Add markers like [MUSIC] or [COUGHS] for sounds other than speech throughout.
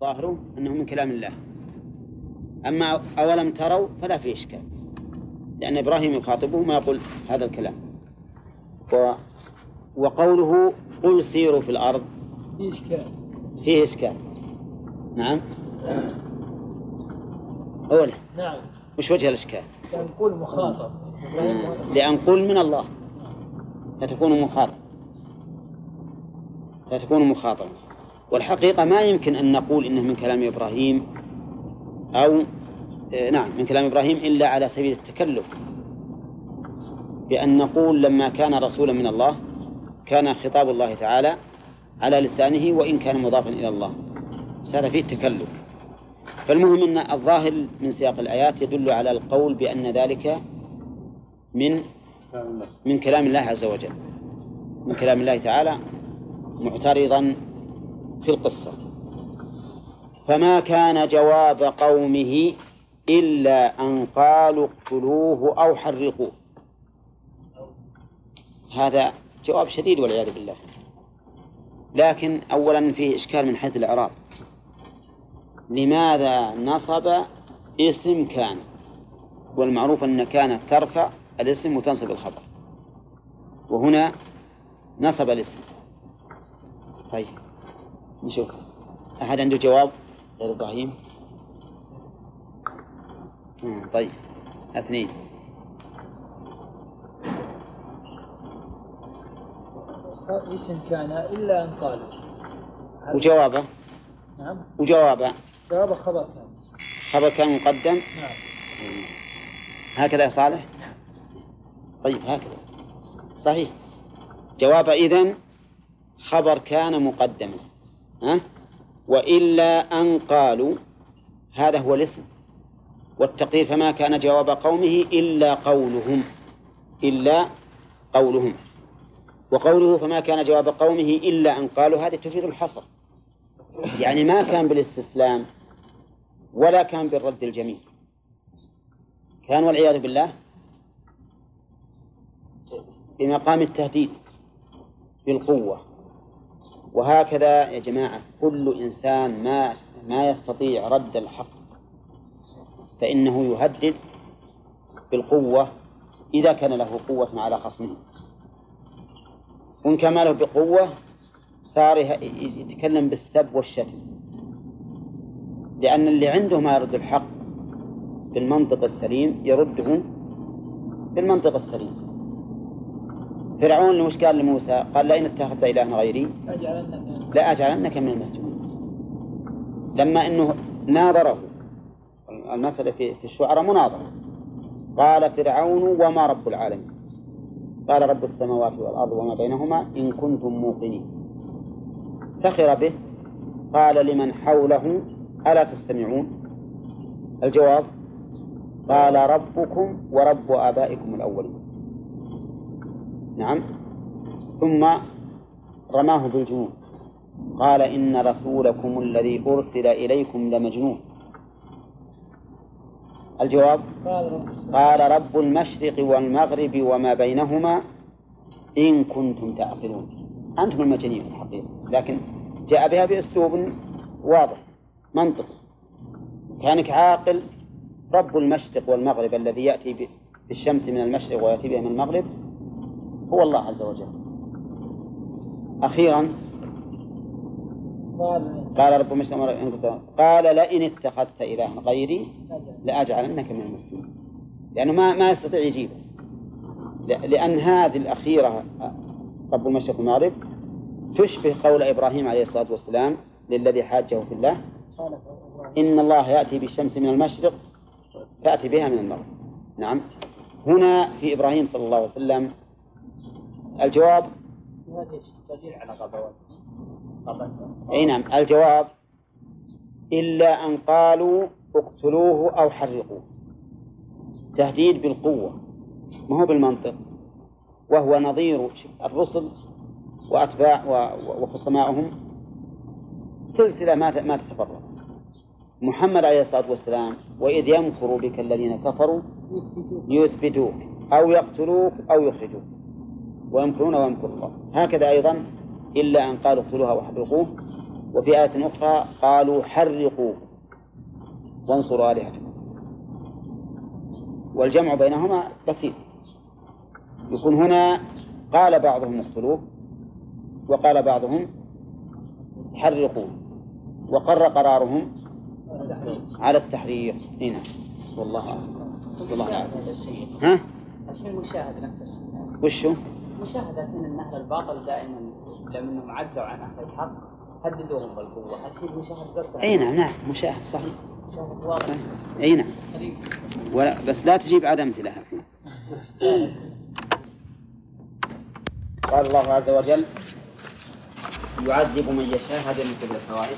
ظاهره أنه من كلام الله. أما أولم تروا فلا في إشكال. لأن إبراهيم يخاطبه ما يقول هذا الكلام. و وقوله قل سيروا في الأرض. في إشكال. فيه إشكال. نعم. أولا نعم. وش وجه الإشكال؟ كان قول مخاطب. لأن قل من الله. فتكون مخاطب. فتكون مخاطبا. والحقيقة ما يمكن أن نقول إنه من كلام إبراهيم أو آه، نعم من كلام إبراهيم إلا على سبيل التكلف. بأن نقول لما كان رسولا من الله كان خطاب الله تعالى على لسانه وإن كان مضافا إلى الله. بس هذا فيه تكلف فالمهم أن الظاهر من سياق الآيات يدل على القول بأن ذلك من من كلام الله عز وجل. من كلام الله تعالى معترضا في القصة. فما كان جواب قومه إلا أن قالوا اقتلوه أو حرقوه. هذا جواب شديد والعياذ بالله. لكن أولا فيه إشكال من حيث الإعراب. لماذا نصب اسم كان؟ والمعروف أن كانت ترفع الاسم وتنصب الخبر. وهنا نصب الاسم. طيب. نشوف. أحد عنده جواب؟ غير إبراهيم؟ طيب. اثنين. اسم كان إلا أن قالوا وجوابه؟ نعم. وجوابه؟ جواب خبر كان خبر كان مقدم؟ نعم. هكذا يا صالح؟ طيب هكذا. صحيح. جواب إذن خبر كان مقدما. ها؟ وإلا أن قالوا هذا هو الاسم. والتقدير فما كان جواب قومه إلا قولهم. إلا قولهم. وقوله فما كان جواب قومه إلا أن قالوا هذه تفيد الحصر. يعني ما كان بالاستسلام ولا كان بالرد الجميل. كان والعياذ بالله بمقام التهديد بالقوة. وهكذا يا جماعة كل إنسان ما ما يستطيع رد الحق فإنه يهدد بالقوة إذا كان له قوة على خصمه. وإن كان له بقوة صار يتكلم بالسب والشتم. لأن اللي عنده ما يرد الحق بالمنطق السليم يرده بالمنطق السليم. فرعون وش قال لموسى؟ قال لئن اتخذت إلها غيري لأجعلنك من المسجونين لما أنه ناظره المسألة في الشعراء مناظرة قال فرعون وما رب العالمين. قال رب السماوات والأرض وما بينهما إن كنتم موقنين. سخر به. قال لمن حوله ألا تستمعون؟ الجواب قال ربكم ورب آبائكم الأولين. نعم. ثم رماه بالجنون. قال إن رسولكم الذي أرسل إليكم لمجنون. الجواب؟ قال رب المشرق والمغرب وما بينهما إن كنتم تعقلون. أنتم المجانين في الحقيقة. لكن جاء بها بأسلوب واضح منطقي. كأنك عاقل رب المشرق والمغرب الذي يأتي بالشمس من المشرق ويأتي بها من المغرب هو الله عز وجل. أخيرا. قال. رب المشرق قال لئن اتخذت إلها غيري لأجعلنك من المسلمين. لأنه ما ما يستطيع يجيبه. لأن هذه الأخيرة رب المشرق والمغرب تشبه قول إبراهيم عليه الصلاة والسلام للذي حاجة في الله إن الله يأتي بالشمس من المشرق فأتي بها من المغرب. نعم. هنا في إبراهيم صلى الله عليه وسلم الجواب؟ أي نعم الجواب إلا أن قالوا اقتلوه أو حرقوه. تهديد بالقوة ما هو بالمنطق. وهو نظير الرسل وأتباع وخصمائهم. سلسلة ما ما تتفرق. محمد عليه الصلاة والسلام وإذ يمكر بك الذين كفروا يثبتوك أو يقتلوك أو يخرجوك. ويمكرون ويمكر الله. هكذا أيضا إلا أن قالوا اقتلوها واحرقوه. وفي آية أخرى قالوا حرقوا وانصروا آلهتكم. والجمع بينهما بسيط. يكون هنا قال بعضهم اقتلوه وقال بعضهم حرقوا وقر قرارهم على التحرير هنا والله أعلم. صلى الله عليه وسلم. ها؟ الحين مشاهد نفس الشيء. وشو؟ مشاهدة أن أهل الباطل دائما لما عدوا عن أهل الحق هددوهم بالقوة. الحين مشاهد أي نعم نعم مشاهد صحيح مشاهد واضح صحيح. أي نعم. ولا بس لا تجيب عاد امثله الحين قال الله عز وجل يعذب من يشاء هذا من كل الفوائد.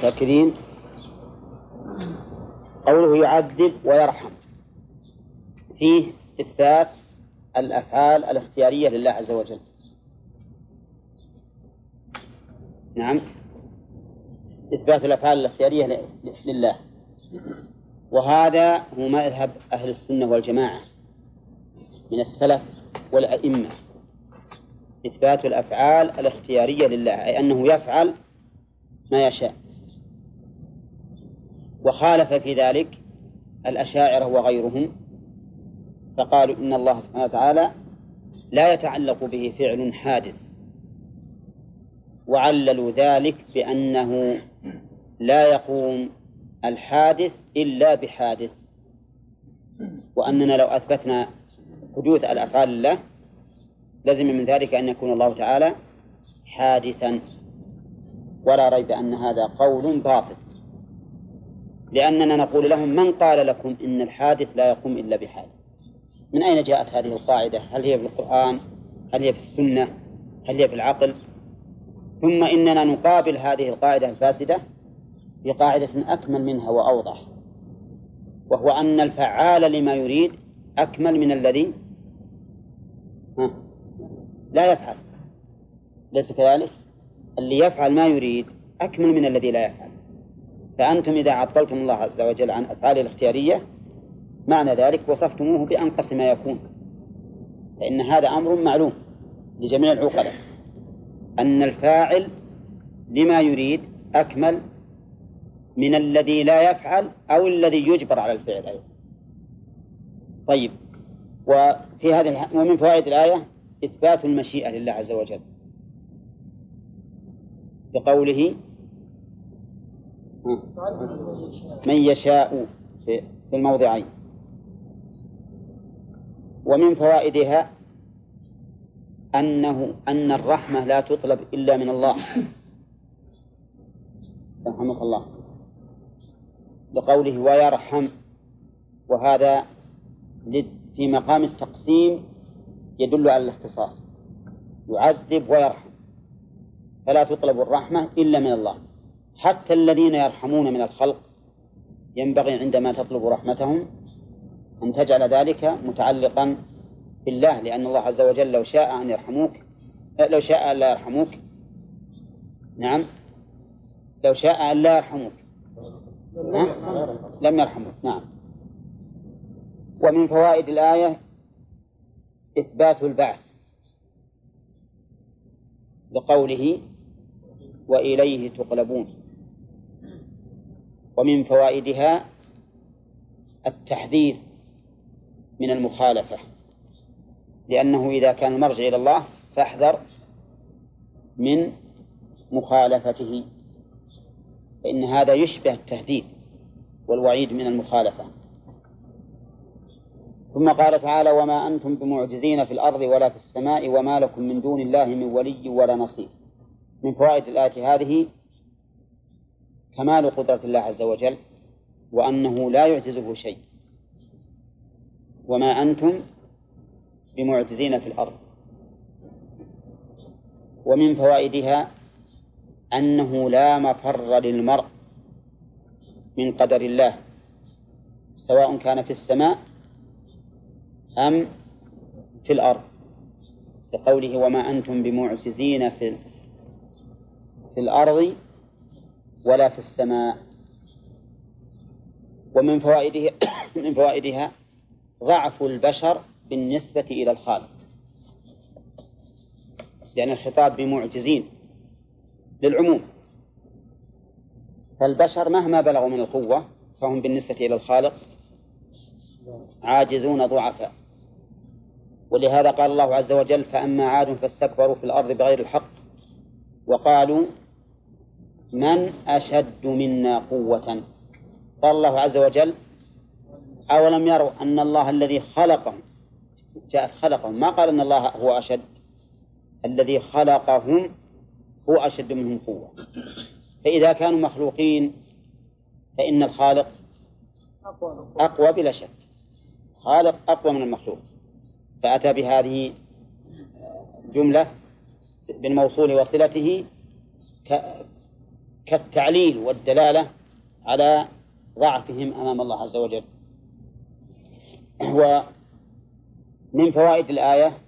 فاكرين قوله يعذب ويرحم. فيه إثبات الأفعال الاختيارية لله عز وجل. نعم. إثبات الأفعال الاختيارية لله. وهذا هو مذهب أهل السنة والجماعة من السلف والأئمة. إثبات الأفعال الاختيارية لله أي أنه يفعل ما يشاء. وخالف في ذلك الأشاعرة وغيرهم. فقالوا إن الله سبحانه وتعالى لا يتعلق به فعل حادث. وعللوا ذلك بأنه لا يقوم الحادث إلا بحادث. وأننا لو أثبتنا حدوث الأفعال لله لزم من ذلك أن يكون الله تعالى حادثا. ولا ريب أن هذا قول باطل. لأننا نقول لهم من قال لكم إن الحادث لا يقوم إلا بحادث. من أين جاءت هذه القاعدة؟ هل هي في القرآن هل هي في السنة؟ هل هي في العقل؟ ثم إننا نقابل هذه القاعدة الفاسدة بقاعدة أكمل منها وأوضح وهو أن الفعال لما يريد أكمل من الذي ها؟ لا يفعل. ليس كذلك؟ اللي يفعل ما يريد أكمل من الذي لا يفعل. فأنتم إذا عطلتم الله عز وجل عن أفعاله الاختيارية معنى ذلك وصفتموه بأنقص ما يكون. فإن هذا أمر معلوم لجميع العقلاء. أن الفاعل لما يريد أكمل من الذي لا يفعل أو الذي يجبر على الفعل أيضا. طيب وفي هذه ومن فوائد الآية إثبات المشيئة لله عز وجل. بقوله من يشاء في الموضعين. ومن فوائدها أنه أن الرحمة لا تطلب إلا من الله. رحمك الله. بقوله ويرحم وهذا في مقام التقسيم يدل على الاختصاص. يعذب ويرحم فلا تطلب الرحمة إلا من الله. حتى الذين يرحمون من الخلق ينبغي عندما تطلب رحمتهم أن تجعل ذلك متعلقا بالله لأن الله عز وجل لو شاء أن يرحموك لو شاء أن لا يرحموك. نعم. لو شاء أن لا يرحموك. لم يرحموك. نعم. ومن فوائد الآية إثبات البعث بقوله وإليه تقلبون. ومن فوائدها التحذير. من المخالفة. لأنه إذا كان المرجع إلى الله فاحذر من مخالفته. فإن هذا يشبه التهديد والوعيد من المخالفة. ثم قال تعالى وما أنتم بمعجزين في الأرض ولا في السماء وما لكم من دون الله من ولي ولا نصير. من فوائد الآية هذه كمال قدرة الله عز وجل وأنه لا يعجزه شيء. وما أنتم بمعجزين في الأرض. ومن فوائدها أنه لا مفر للمرء من قدر الله سواء كان في السماء أم في الأرض. لقوله وما أنتم بمعجزين في في الأرض ولا في السماء. ومن فوائده [COUGHS] من فوائدها ضعف البشر بالنسبة إلى الخالق. لأن الخطاب بمعجزين للعموم. فالبشر مهما بلغوا من القوة فهم بالنسبة إلى الخالق عاجزون ضعفاء. ولهذا قال الله عز وجل فأما عاد فاستكبروا في الأرض بغير الحق وقالوا من أشد منا قوة؟ قال الله عز وجل أولم يروا أن الله الذي خلقهم جاءت خلقهم. ما قال أن الله هو أشد؟ الذي خلقهم هو أشد منهم قوة. فإذا كانوا مخلوقين فإن الخالق أقوى بلا شك. خالق أقوى من المخلوق. فأتى بهذه جملة بالموصول وصلته كالتعليل والدلالة على ضعفهم أمام الله عز وجل. ومن فوائد الآية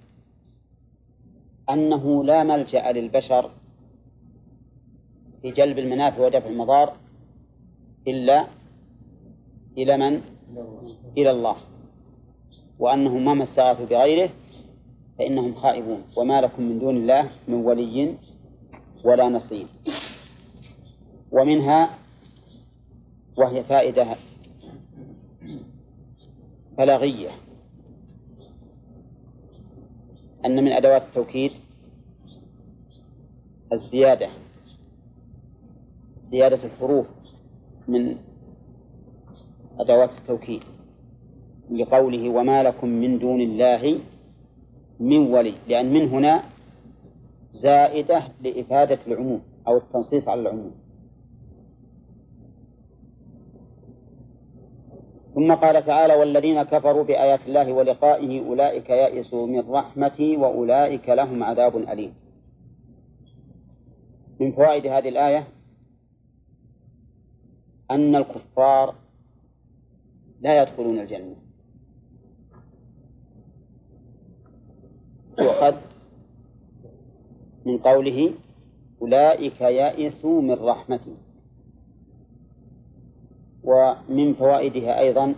أنه لا ملجأ للبشر في جلب المنافع ودفع المضار إلا إلى من؟ إلى الله. وأنهم مهما استغاثوا بغيره فإنهم خائبون. وما لكم من دون الله من ولي ولا نصير. ومنها وهي فائدة بلاغية. أن من أدوات التوكيد الزيادة زيادة الحروف من أدوات التوكيد لقوله وما لكم من دون الله من ولي لأن من هنا زائدة لإفادة العموم أو التنصيص على العموم. ثم قال تعالى والذين كفروا بآيات الله ولقائه أولئك يئسوا من رحمتي وأولئك لهم عذاب أليم. من فوائد هذه الآية أن الكفار لا يدخلون الجنة. وقد من قوله أولئك يئسوا من رحمتي. ومن فوائدها أيضا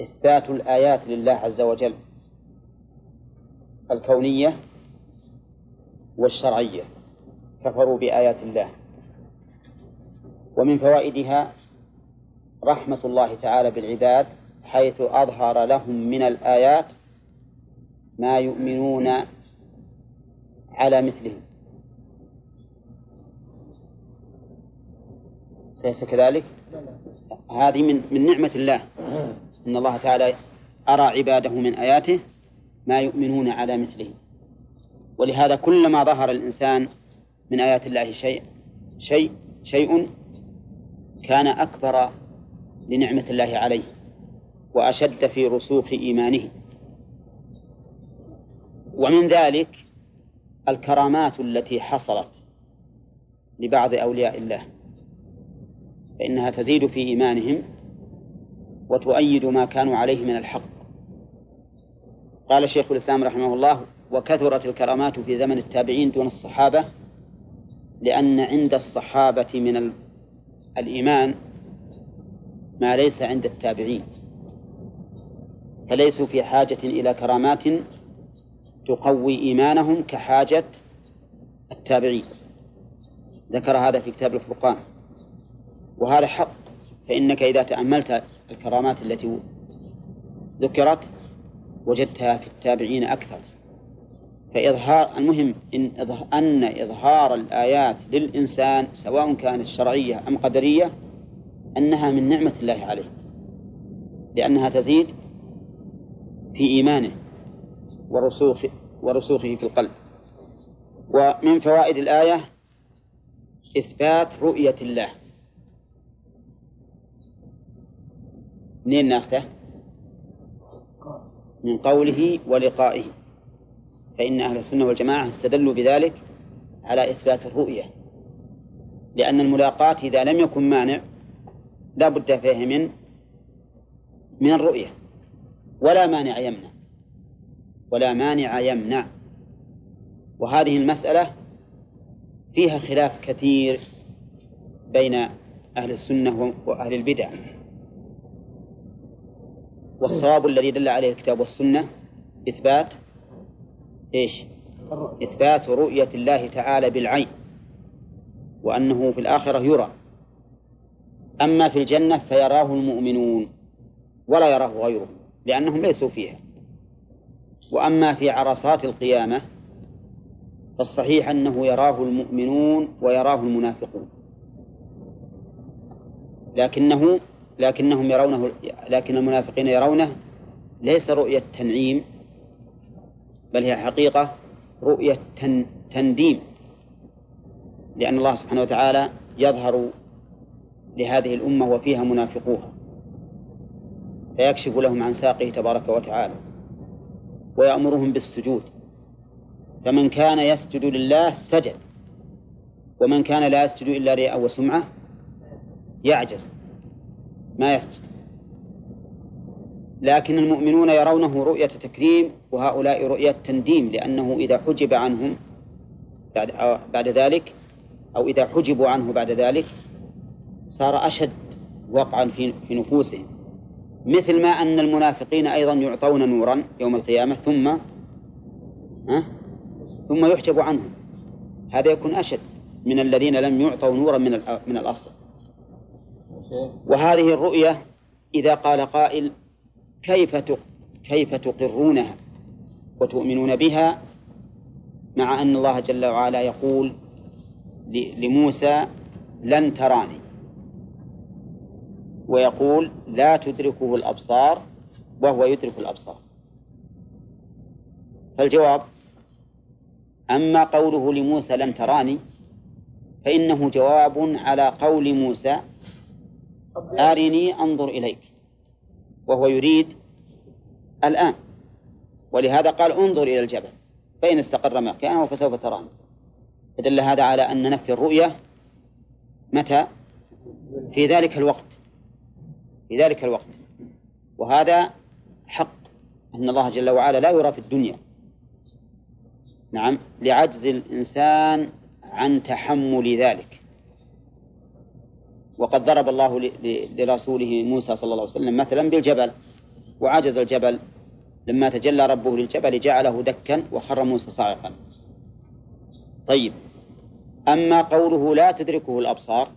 إثبات الآيات لله عز وجل الكونية والشرعية. كفروا بآيات الله. ومن فوائدها رحمة الله تعالى بالعباد حيث أظهر لهم من الآيات ما يؤمنون على مثله. أليس كذلك؟ هذه من من نعمة الله. إن الله تعالى أرى عباده من آياته ما يؤمنون على مثله. ولهذا كلما ظهر الإنسان من آيات الله شيء شيء شيء كان أكبر لنعمة الله عليه وأشد في رسوخ إيمانه. ومن ذلك الكرامات التي حصلت لبعض أولياء الله. فإنها تزيد في إيمانهم وتؤيد ما كانوا عليه من الحق. قال شيخ الإسلام رحمه الله وكثرت الكرامات في زمن التابعين دون الصحابة لأن عند الصحابة من الإيمان ما ليس عند التابعين فليسوا في حاجة إلى كرامات تقوي إيمانهم كحاجة التابعين. ذكر هذا في كتاب الفرقان. وهذا حق فإنك إذا تأملت الكرامات التي ذكرت وجدتها في التابعين أكثر. فإظهار المهم إن أن إظهار الآيات للإنسان سواء كانت شرعية أم قدرية أنها من نعمة الله عليه. لأنها تزيد في إيمانه ورسوخ ورسوخه في القلب. ومن فوائد الآية إثبات رؤية الله. منين ناخذه؟ من قوله ولقائه. فإن أهل السنة والجماعة استدلوا بذلك على إثبات الرؤية. لأن الملاقاة إذا لم يكن مانع لا بد فيه من من الرؤية. ولا مانع يمنع. ولا مانع يمنع. وهذه المسألة فيها خلاف كثير بين أهل السنة وأهل البدع. والصواب الذي دل عليه الكتاب والسنة إثبات إيش؟ إثبات رؤية الله تعالى بالعين وأنه في الآخرة يرى. أما في الجنة فيراه المؤمنون ولا يراه غيرهم لأنهم ليسوا فيها. وأما في عرصات القيامة فالصحيح أنه يراه المؤمنون ويراه المنافقون. لكنه لكنهم يرونه لكن المنافقين يرونه ليس رؤية تنعيم بل هي حقيقة رؤية تنديم لأن الله سبحانه وتعالى يظهر لهذه الأمة وفيها منافقوها فيكشف لهم عن ساقه تبارك وتعالى ويأمرهم بالسجود فمن كان يسجد لله سجد ومن كان لا يسجد إلا رياء وسمعة يعجز. ما يسجد. لكن المؤمنون يرونه رؤية تكريم وهؤلاء رؤية تنديم لأنه إذا حجب عنهم بعد, بعد ذلك أو إذا حجبوا عنه بعد ذلك صار أشد وقعا في في نفوسهم. مثل ما أن المنافقين أيضا يعطون نورا يوم القيامة ثم ها؟ ثم يحجب عنهم. هذا يكون أشد من الذين لم يعطوا نورا من من الأصل. وهذه الرؤية إذا قال قائل كيف كيف تقرونها وتؤمنون بها مع أن الله جل وعلا يقول لموسى لن تراني. ويقول لا تدركه الأبصار وهو يدرك الأبصار. فالجواب أما قوله لموسى لن تراني فإنه جواب على قول موسى أرني أنظر إليك. وهو يريد الآن. ولهذا قال انظر إلى الجبل. فإن استقر مكانه فسوف تراني. فدل هذا على أن نفي الرؤية متى؟ في ذلك الوقت. في ذلك الوقت. وهذا حق. أن الله جل وعلا لا يرى في الدنيا. نعم. لعجز الإنسان عن تحمل ذلك. وقد ضرب الله لرسوله موسى صلى الله عليه وسلم مثلا بالجبل وعجز الجبل. لما تجلى ربه للجبل جعله دكا وخر موسى صاعقا. طيب. أما قوله لا تدركه الأبصار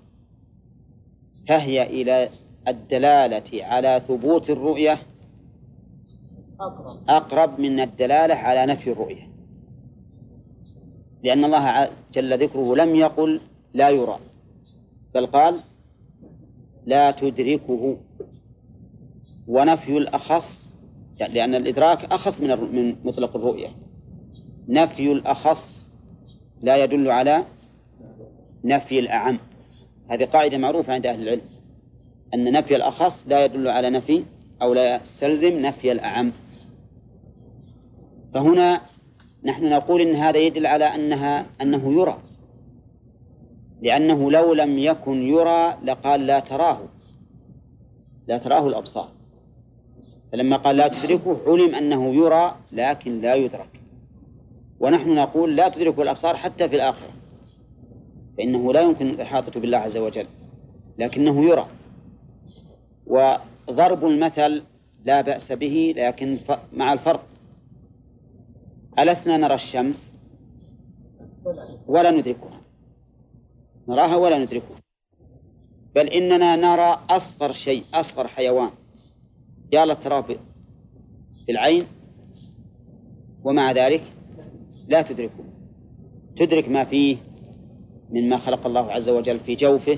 فهي إلى الدلالة على ثبوت الرؤية أقرب. من الدلالة على نفي الرؤية. لأن الله جل ذكره لم يقل لا يرى. بل قال لا تدركه. ونفي الأخص يعني لأن الإدراك أخص من من مطلق الرؤية. نفي الأخص لا يدل على نفي الأعم. هذه قاعدة معروفة عند أهل العلم أن نفي الأخص لا يدل على نفي أو لا يستلزم نفي الأعم. فهنا نحن نقول إن هذا يدل على أنها أنه يرى. لأنه لو لم يكن يرى لقال لا تراه لا تراه الأبصار. فلما قال لا تدركه علم أنه يرى لكن لا يدرك. ونحن نقول لا تدركه الأبصار حتى في الآخرة. فإنه لا يمكن الإحاطة بالله عز وجل لكنه يرى. وضرب المثل لا بأس به لكن مع الفرق. ألسنا نرى الشمس؟ ولا ندركها. نراها ولا ندركها. بل إننا نرى أصغر شيء أصغر حيوان يا تراه في العين ومع ذلك لا تدركه. تدرك ما فيه مما خلق الله عز وجل في جوفه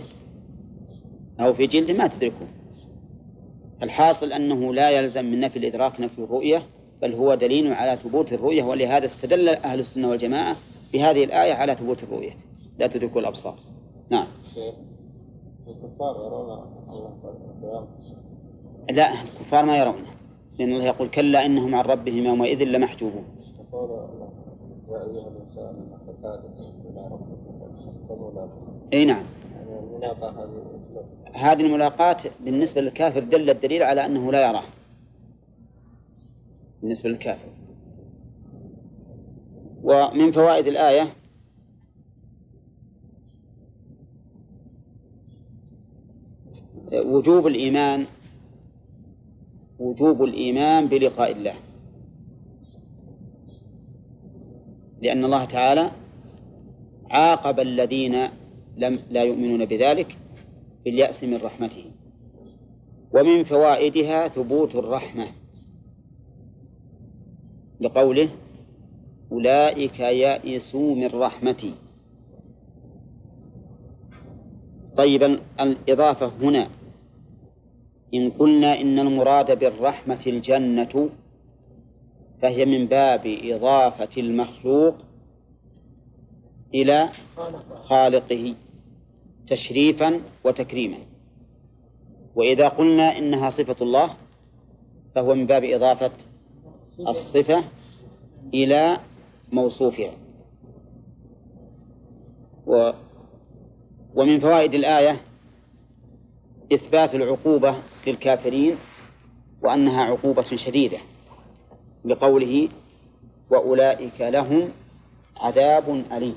أو في جلده ما تدركه. الحاصل أنه لا يلزم من نفي الإدراك نفي الرؤية بل هو دليل على ثبوت الرؤية ولهذا استدل أهل السنة والجماعة بهذه الآية على ثبوت الرؤية. لا تدركه الأبصار. نعم. الكفار يرون لا الكفار ما يرونه لأن الله يقول كلا إنهم عن ربهم يومئذ لمحجوبون. أي نعم. هذه الملاقاة بالنسبة للكافر دل الدليل على أنه لا يراه. بالنسبة للكافر. ومن فوائد الآية وجوب الإيمان وجوب الإيمان بلقاء الله. لأن الله تعالى عاقب الذين لم لا يؤمنون بذلك باليأس من رحمته. ومن فوائدها ثبوت الرحمة. لقوله أولئك يئسوا من رحمتي. طيب الإضافة هنا. إن قلنا إن المراد بالرحمة الجنة فهي من باب إضافة المخلوق إلى خالقه تشريفا وتكريما. وإذا قلنا إنها صفة الله فهو من باب إضافة الصفة إلى موصوفها. و ومن فوائد الآية إثبات العقوبة للكافرين وأنها عقوبة شديدة لقوله وأولئك لهم عذاب أليم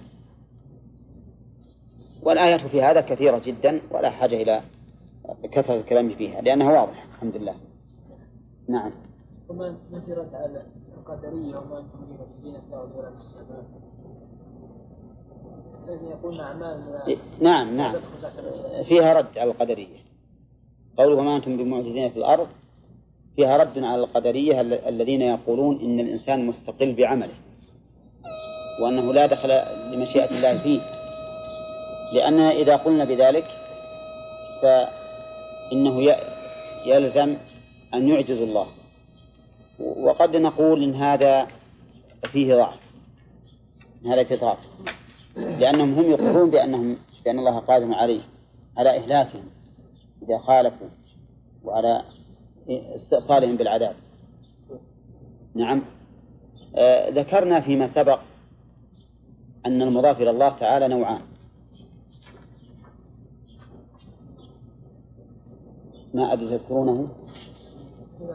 والآية في هذا كثيرة جدا ولا حاجة إلى كثرة الكلام فيها لأنها واضحة الحمد لله. نعم. وما نفرت على القدرية وما بمعجزين في الأرض ولا في السماء نعم نعم. فيها رد على القدرية. قوله وما أنتم بمعجزين في الأرض؟ فيها رد على القدرية الذين يقولون إن الإنسان مستقل بعمله. وأنه لا دخل لمشيئة الله فيه. لأننا إذا قلنا بذلك فإنه يلزم أن يعجز الله. وقد نقول إن هذا فيه ضعف. هذا فيه ضعف. لأنهم هم يقرون بأنهم بأن الله قادر عليه على إهلاكهم إذا خالفوا وعلى استئصالهم بالعذاب. نعم. آه ذكرنا فيما سبق أن المضاف إلى الله تعالى نوعان. ما أدري تذكرونه؟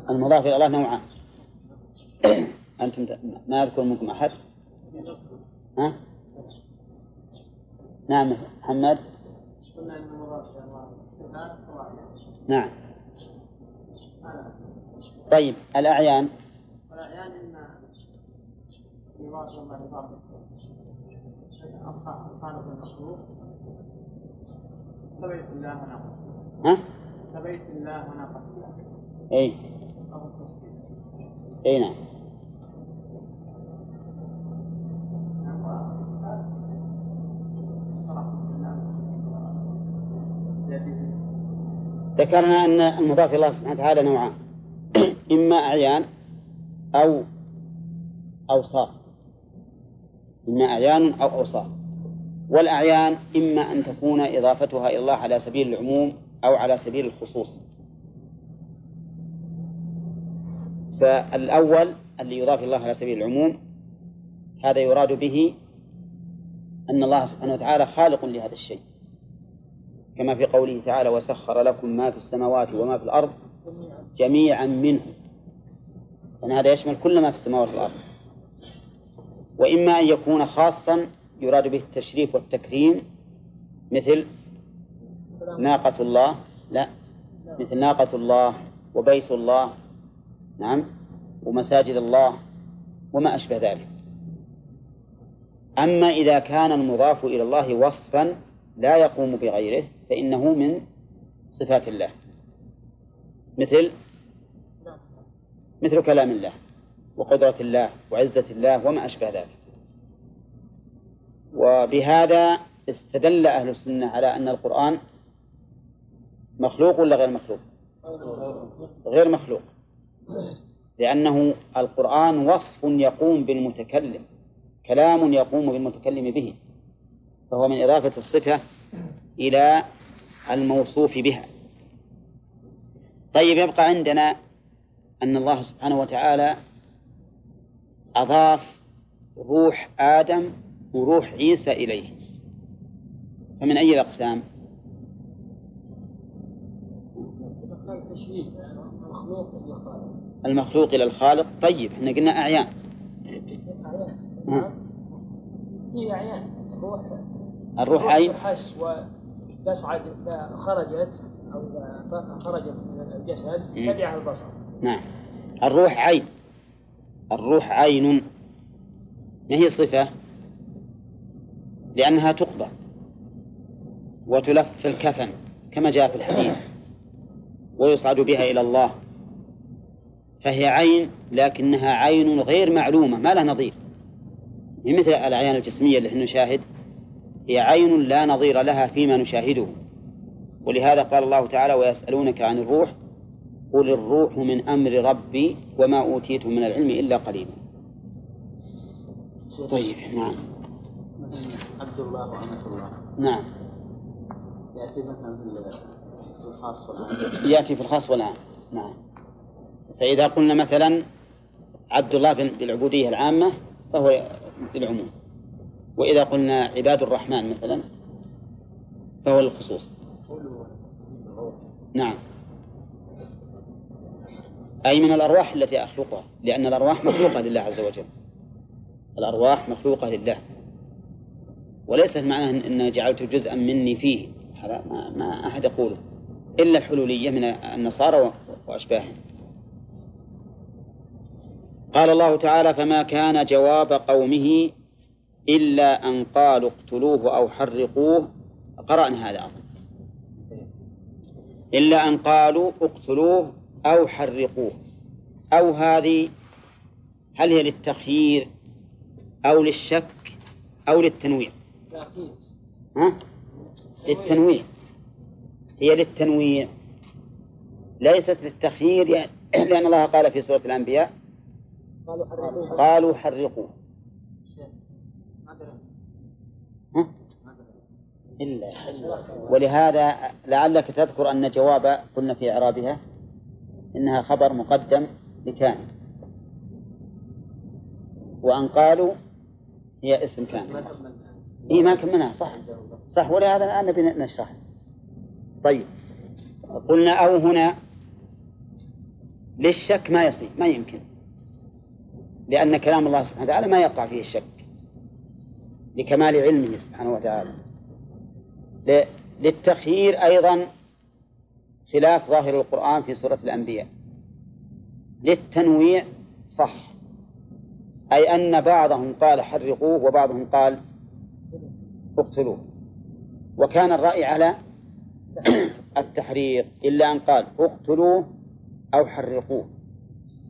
المضاف إلى الله نوعان. [COUGHS] أنتم ما أذكر منكم أحد؟ ها؟ نعم محمد. نعم. طيب الأعيان؟ الأعيان إما يضاف الله المخلوق ونقص ها؟ الله أي أو التسليم. أي نعم. ذكرنا أن المضاف إلى الله سبحانه وتعالى نوعان. [CLEARS THROAT] إما أعيان أو أوصاف. إما أعيان أو أوصاف. والأعيان إما أن تكون إضافتها إلى الله على سبيل العموم أو على سبيل الخصوص. فالأول اللي يضاف الله على سبيل العموم هذا يراد به أن الله سبحانه وتعالى خالق لهذا الشيء. كما في قوله تعالى وسخر لكم ما في السماوات وما في الأرض جميعا منه. أن هذا يشمل كل ما في السماوات والأرض. وإما أن يكون خاصا يراد به التشريف والتكريم مثل ناقة الله لا مثل ناقة الله وبيت الله نعم ومساجد الله وما أشبه ذلك. أما إذا كان المضاف إلى الله وصفا لا يقوم بغيره فإنه من صفات الله. مثل؟ مثل كلام الله وقدرة الله وعزة الله وما أشبه ذلك. وبهذا استدل أهل السنة على أن القرآن مخلوق ولا غير مخلوق؟ غير مخلوق. لأنه القرآن وصف يقوم بالمتكلم كلام يقوم بالمتكلم به فهو من إضافة الصفة إلى الموصوف بها. طيب يبقى عندنا أن الله سبحانه وتعالى أضاف روح آدم وروح عيسى إليه. فمن أي الأقسام؟ المخلوق إلى الخالق. طيب إحنا قلنا أعيان. أعيان. روح الروح عين حس وتصعد إذا خرجت أو خرجت من الجسد تبعها البصر. نعم. الروح عين. الروح عين. ما هي صفة لأنها تقبل وتلف في الكفن كما جاء في الحديث. ويصعد بها إلى الله. فهي عين لكنها عين غير معلومة ما لها نظير. مثل الأعيان الجسمية التي نشاهد. عين لا نظير لها فيما نشاهده. ولهذا قال الله تعالى ويسألونك عن الروح قل الروح من أمر ربي وما أوتيت من العلم إلا قليلا. طيب نعم. عبد الله وأمة الله. نعم. يأتي مثلا في الخاص والعام. يأتي في الخاص والعام. نعم. فإذا قلنا مثلا عبد الله بالعبودية العامة فهو للعموم وإذا قلنا عباد الرحمن مثلا فهو للخصوص نعم. أي من الأرواح التي أخلقها لأن الأرواح مخلوقة لله عز وجل. الأرواح مخلوقة لله. وليس معناه أن جعلت جزءا مني فيه. هذا ما, ما أحد يقوله. إلا الحلولية من النصارى وأشباههم. قال الله تعالى فما كان جواب قومه إلا أن قالوا اقتلوه أو حرقوه. قرأنا هذا أظن إلا أن قالوا اقتلوه أو حرقوه. أو هذه هل هي للتخيير أو للشك أو للتنويع؟ ها؟ للتنويع. هي للتنويع. ليست للتخيير يعني [CLEARS THROAT] لأن الله قال في سورة الأنبياء قالوا حرقوه قالوا حرقوه ها؟ إلا. ولهذا لعلك تذكر أن جواب قلنا في إعرابها إنها خبر مقدم لكان. وأن قالوا هي اسم كان. إيه ما كملناها صح. صح ولهذا الآن نبي نشرح. طيب. قلنا أو هنا للشك ما يصير ما يمكن. لأن كلام الله سبحانه وتعالى ما يقع فيه الشك. لكمال علمه سبحانه وتعالى. للتخيير أيضا خلاف ظاهر القرآن في سورة الأنبياء. للتنويع صح. أي أن بعضهم قال حرقوه وبعضهم قال اقتلوه. وكان الرأي على [CLEARS THROAT] التحريق إلا أن قال اقتلوه أو حرقوه.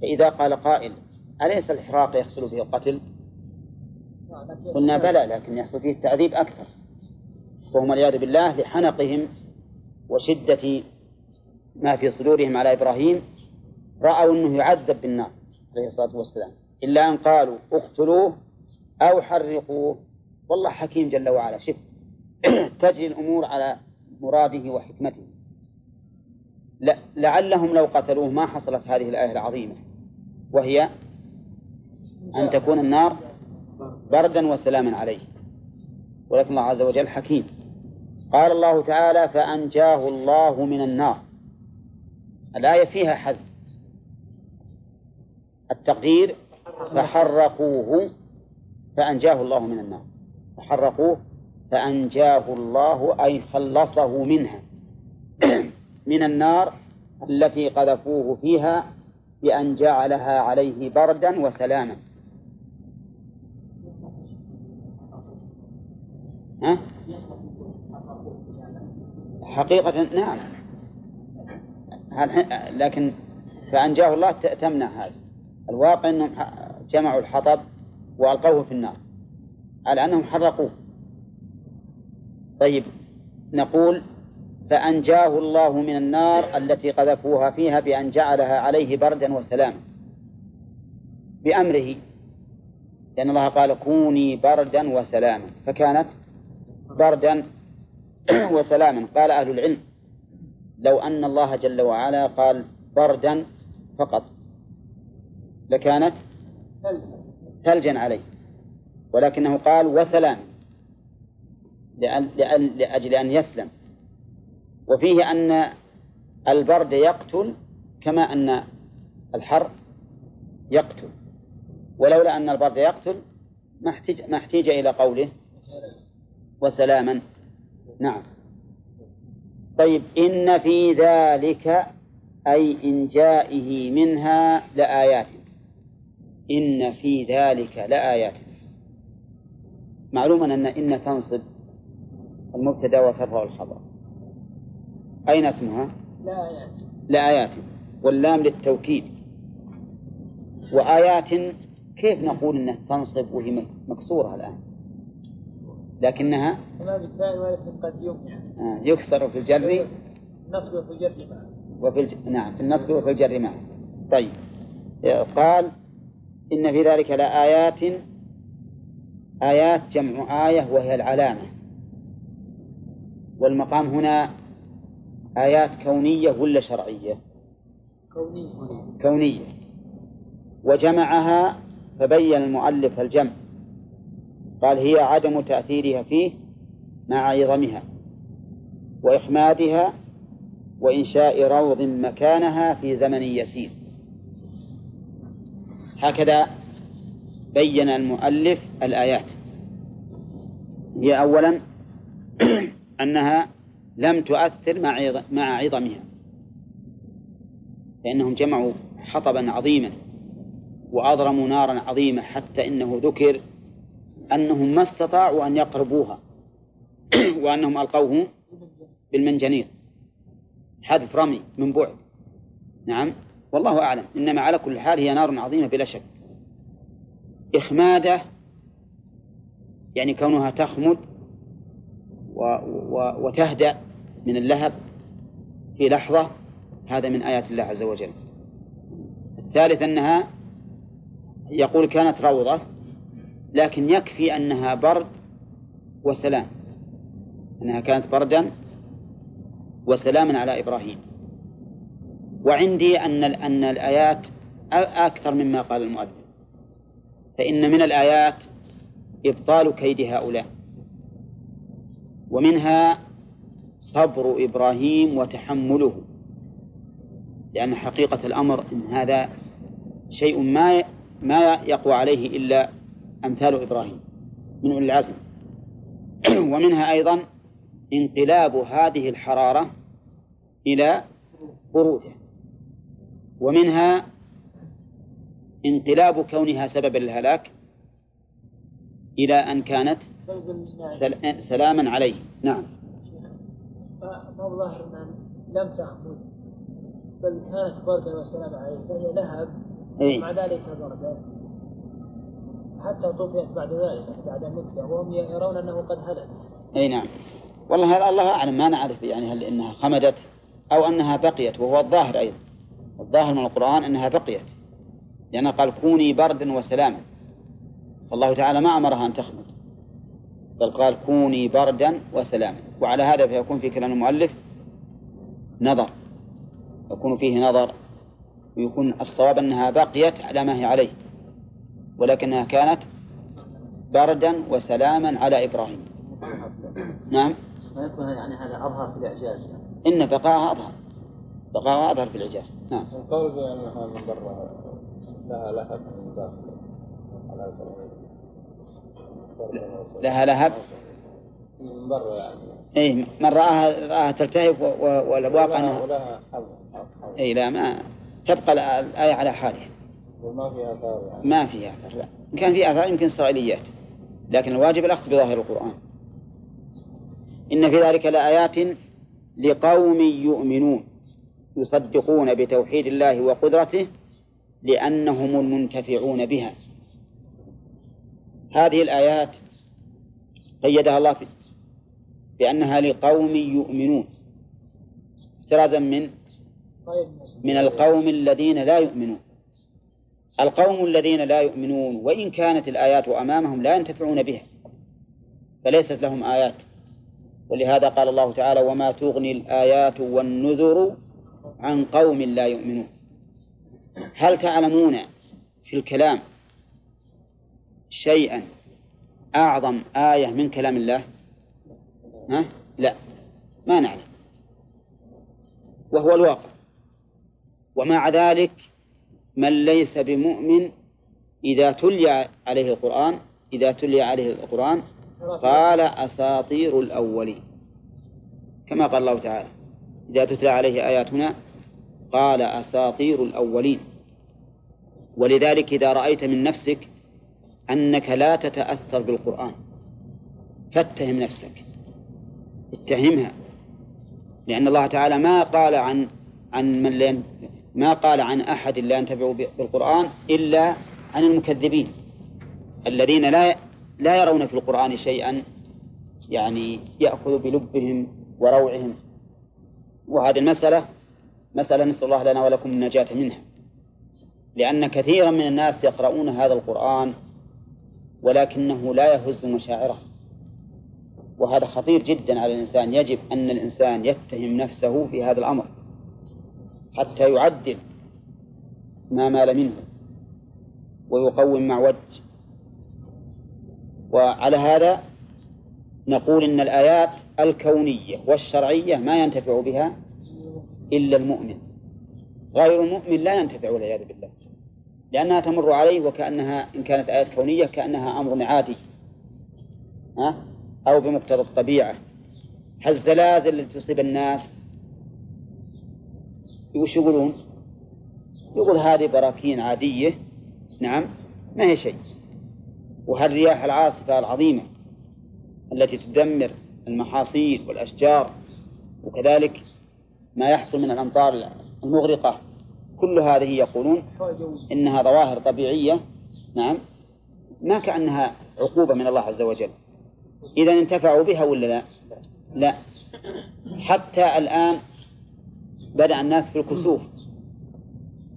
فإذا قال قائل أليس الإحراق يحصل فيه القتل؟ قلنا بلى لكن يحصل فيه التعذيب أكثر. وهم والعياذ بالله لحنقهم وشدة ما في صدورهم على إبراهيم رأوا أنه يعذب بالنار عليه الصلاة والسلام. إلا أن قالوا اقتلوه أو حرقوه. والله حكيم جل وعلا. شف [CLEARS THROAT] تجري الأمور على مراده وحكمته. لعلهم لو قتلوه ما حصلت هذه الآية العظيمة وهي أن تكون النار بردا وسلاما عليه. ولكن الله عز وجل حكيم. قال الله تعالى فأنجاه الله من النار. الآية فيها حذف. التقدير فحرقوه فأنجاه الله من النار. فحرقوه فأنجاه الله أي خلصه منها. [CLEARS THROAT] من النار التي قذفوه فيها بأن جعلها عليه بردا وسلاما. ها؟ حقيقة نعم. لكن فأنجاه الله تمنع هذا. الواقع أنهم جمعوا الحطب وألقوه في النار على أنهم حرقوه. طيب نقول فأنجاه الله من النار التي قذفوها فيها بأن جعلها عليه بردا وسلاما. بأمره لأن الله قال كوني بردا وسلاما. فكانت بردا [CLEARS THROAT] وسلاما. قال أهل العلم لو أن الله جل وعلا قال بردا فقط لكانت ثلجا عليه ولكنه قال وسلام لأجل أن يسلم. وفيه أن البرد يقتل كما أن الحر يقتل. ولولا أن البرد يقتل ما احتج ما احتيج إلى قوله. وسلاما. نعم. طيب إن في ذلك أي إنجائه منها لآيات. إن في ذلك لآيات. معلوم أن إن تنصب المبتدأ وترفع الخبر. أين اسمها؟ لا آيات لآيات. واللام للتوكيد. وآيات كيف نقول أنها تنصب وهي مكسورة الآن؟ لكنها آه، يكسر في الجر. النصب وفي الجر وفي الج... نعم في النصب وفي الجر معا طيب. قال إن في ذلك لآيات آيات جمع آية وهي العلامة. والمقام هنا آيات كونية ولا شرعية؟ كونية. كونية. وجمعها فبين المؤلف الجمع. قال هي عدم تأثيرها فيه مع عظمها وإخمادها وإنشاء روض مكانها في زمن يسير. هكذا بين المؤلف الآيات. هي أولا [CLEARS THROAT] أنها لم تؤثر مع عظمها. لأنهم جمعوا حطبا عظيما وأضرموا نارا عظيمة حتى إنه ذكر أنهم ما استطاعوا أن يقربوها [CLEARS THROAT] وأنهم ألقوه بالمنجنيق حذف رمي من بعد. نعم. والله أعلم. إنما على كل حال هي نار عظيمة بلا شك. إخماده يعني كونها تخمد و و وتهدأ من اللهب في لحظة هذا من آيات الله عز وجل. الثالث أنها يقول كانت روضة. لكن يكفي أنها برد وسلام. أنها كانت بردا وسلاما على إبراهيم. وعندي أن أن الآيات أكثر مما قال المؤلف. فإن من الآيات إبطال كيد هؤلاء. ومنها صبر إبراهيم وتحمله. لأن حقيقة الأمر أن هذا شيء ما ما يقوى عليه إلا أمثال إبراهيم من أولي العزم. [CLEARS THROAT] ومنها أيضا انقلاب هذه الحرارة إلى برودة ومنها انقلاب كونها سببا للهلاك إلى أن كانت سلاما عليه. نعم. أن لم تخمد بل كانت بردا وسلاما عليه فهي لهب إيه؟ مع ذلك بردا. حتى طفئت بعد ذلك بعد مدة وهم يرون أنه قد هلك. أي نعم. والله الله أعلم ما نعرف يعني هل إنها خمدت أو أنها بقيت وهو الظاهر أيضا. الظاهر من القرآن أنها بقيت. لأنه قال كوني بردا وسلاما. الله تعالى ما أمرها أن تخمد. بل قال كوني بردا وسلاما. وعلى هذا فيكون في كلام المؤلف نظر. يكون فيه نظر ويكون الصواب أنها بقيت على ما هي عليه. ولكنها كانت بردا وسلاما على إبراهيم. نعم. ما يكون يعني هذا أظهر في الإعجاز. يعني. إن بقاءها أظهر. بقاءها أظهر في الإعجاز. نعم. القول بأنها من برا لها لهب من داخل. لها لهب؟ من برا يعني. اي من راها رآها تلتهب و- و- والواقع ولها, انها اي لا ما تبقى الآية على حالها. وما في آثار. يعني ما في اثر لا. إن كان في آثار يمكن إسرائيليات لكن الواجب الأخذ بظاهر القرآن. إن في ذلك لآيات لقوم يؤمنون يصدقون بتوحيد الله وقدرته لأنهم المنتفعون بها. هذه الآيات قيدها الله بأنها لقوم يؤمنون. احترازا من طيب. من القوم الذين لا يؤمنون. القوم الذين لا يؤمنون وإن كانت الآيات أمامهم لا ينتفعون بها فليست لهم آيات. ولهذا قال الله تعالى وما تغني الآيات والنذر عن قوم لا يؤمنون. هل تعلمون في الكلام شيئا أعظم آية من كلام الله؟ ها؟ لا ما نعلم. وهو الواقع. ومع ذلك من ليس بمؤمن إذا تلي عليه القرآن إذا تلي عليه القرآن قال أساطير الأولين. كما قال الله تعالى إذا تتلى عليه آياتنا قال أساطير الأولين. ولذلك إذا رأيت من نفسك أنك لا تتأثر بالقرآن فاتهم نفسك. اتهمها. لأن الله تعالى ما قال عن عن من ما قال عن أحد لا ينتفع بالقرآن إلا عن المكذبين الذين لا لا يرون في القرآن شيئا يعني يأخذ بلبهم وروعهم. وهذه المسألة مسألة نسأل الله لنا ولكم النجاة منها. لأن كثيرا من الناس يقرؤون هذا القرآن ولكنه لا يهز مشاعره. وهذا خطير جدا على الإنسان. يجب أن الإنسان يتهم نفسه في هذا الأمر. حتى يعدل ما مال منه ويقوم مع وجه. وعلى هذا نقول إن الآيات الكونية والشرعية ما ينتفع بها إلا المؤمن. غير المؤمن لا ينتفع والعياذ بالله. لأنها تمر عليه وكأنها إن كانت آيات كونية كأنها أمر عادي؟ أو بمقتضى الطبيعة. الزلازل التي تصيب الناس وش يقولون؟ يقول هذه براكين عادية نعم ما هي شيء وهالرياح العاصفة العظيمة التي تدمر المحاصيل والأشجار وكذلك ما يحصل من الأمطار المغرقة كل هذه يقولون إنها ظواهر طبيعية نعم ما كأنها عقوبة من الله عز وجل إذا انتفعوا بها ولا لا؟ لا حتى الآن بدأ الناس في الكسوف.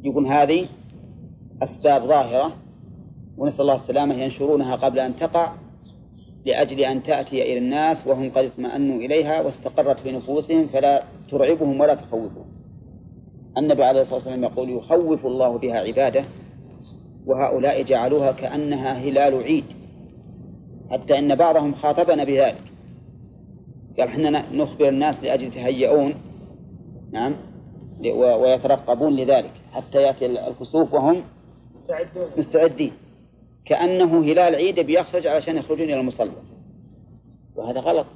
يقول هذه أسباب ظاهرة ونسأل الله السلامة ينشرونها قبل أن تقع لأجل أن تأتي إلى الناس وهم قد اطمأنوا إليها واستقرت في نفوسهم فلا ترعبهم ولا تخوفهم. النبي عليه الصلاة والسلام يقول يخوف الله بها عباده وهؤلاء جعلوها كأنها هلال عيد. حتى إن بعضهم خاطبنا بذلك. قال إحنا نخبر الناس لأجل يتهيئون نعم. ويترقبون لذلك. حتى يأتي الكسوف وهم مستعدين. كأنه هلال عيد بيخرج علشان يخرجون إلى المصلى. وهذا غلط.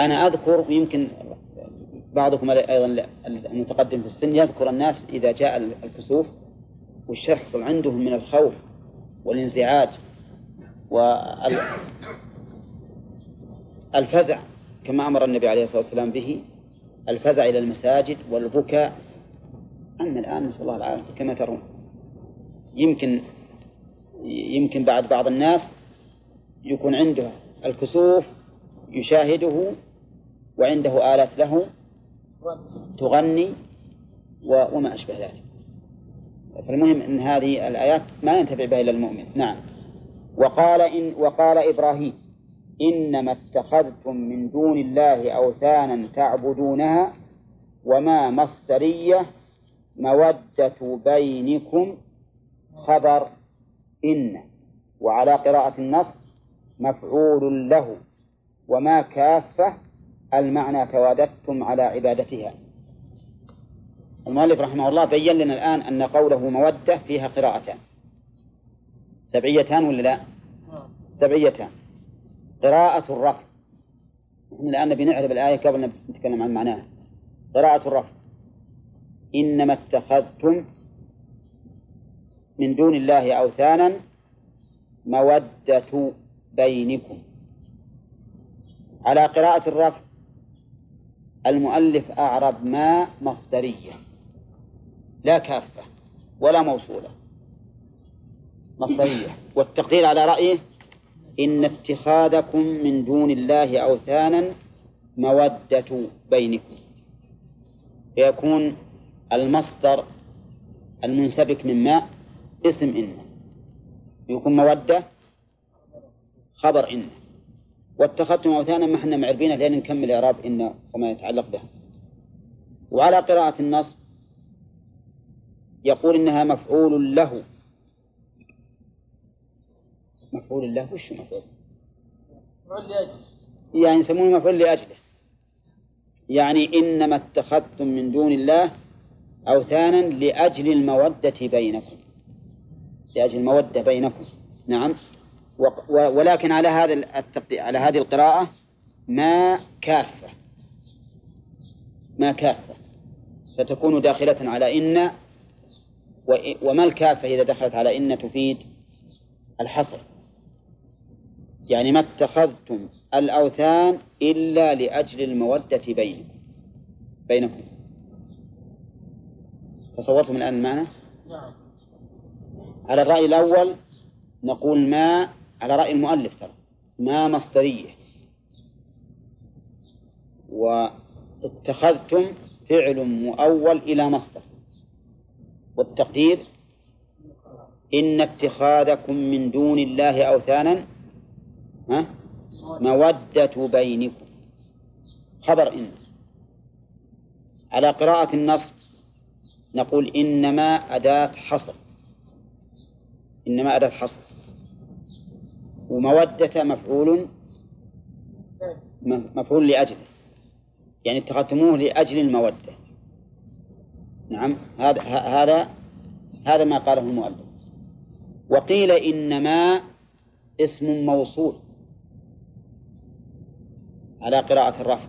أنا أذكر يمكن بعضكم أيضا المتقدم في السن يذكر الناس إذا جاء الكسوف وش يحصل عندهم من الخوف والانزعاج والفزع كما أمر النبي عليه الصلاة والسلام به. الفزع إلى المساجد والبكاء. أما الآن نسأل الله العافية. كما ترون يمكن يمكن بعد بعض الناس يكون عنده الكسوف يشاهده وعنده آلات له تغني وما أشبه ذلك. فالمهم أن هذه الآيات ما ينتفع بها إلا المؤمن. نعم. وقال إن وقال إبراهيم. إنما اتخذتم من دون الله أوثانا تعبدونها وما مصدرية مودة بينكم خبر إن وعلى قراءة النص مفعول له وما كافة المعنى تواددتم على عبادتها. المؤلف رحمه الله بين لنا الآن أن قوله مودة فيها قراءتان. سبعيتان ولا لا؟ سبعيتان. قراءة الرفع نحن الآن نبي نعرف الآية قبل نتكلم عن معناها. قراءة الرفع إنما اتخذتم من دون الله أوثانا مودة بينكم. على قراءة الرفع المؤلف أعرب ما مصدرية. لا كافة ولا موصولة. مصدرية. والتقدير على رأيه إن اتخاذكم من دون الله أوثانا مودة بينكم. فيكون المصدر المنسبك من ماء اسم إن. يكون مودة خبر إن. واتخذتم أوثانا ما إحنا معربينه لين نكمل إعراب إن وما يتعلق بها. وعلى قراءة النص يقول إنها مفعول له. مفعول له وش مفعول؟ مفعول لأجله. يعني يسمونه مفعول لأجله. يعني إنما اتخذتم من دون الله أوثانا لأجل المودة بينكم. لأجل المودة بينكم. نعم. ولكن على هذا التقدير على هذه القراءة ما كافة. ما كافة. فتكون داخلة على إن وما الكافة إذا دخلت على إن تفيد الحصر؟ يعني ما اتخذتم الأوثان إلا لأجل المودة بينكم. بينكم. تصورتم الآن المعنى؟ نعم. على الرأي الأول نقول ما على رأي المؤلف ترى ما مصدرية. واتخذتم فعل مؤول إلى مصدر. والتقدير إن اتخاذكم من دون الله أوثانا ها؟ مودة بينكم. خبر إن. على قراءة النصب نقول إنما أداة حصر. إنما أداة حصر. ومودة مفعول مفعول لأجله يعني اتخذتموه لأجل المودة. نعم. هذا هذا هذا ما قاله المؤلف. وقيل إنما اسم موصول. على قراءة الرفع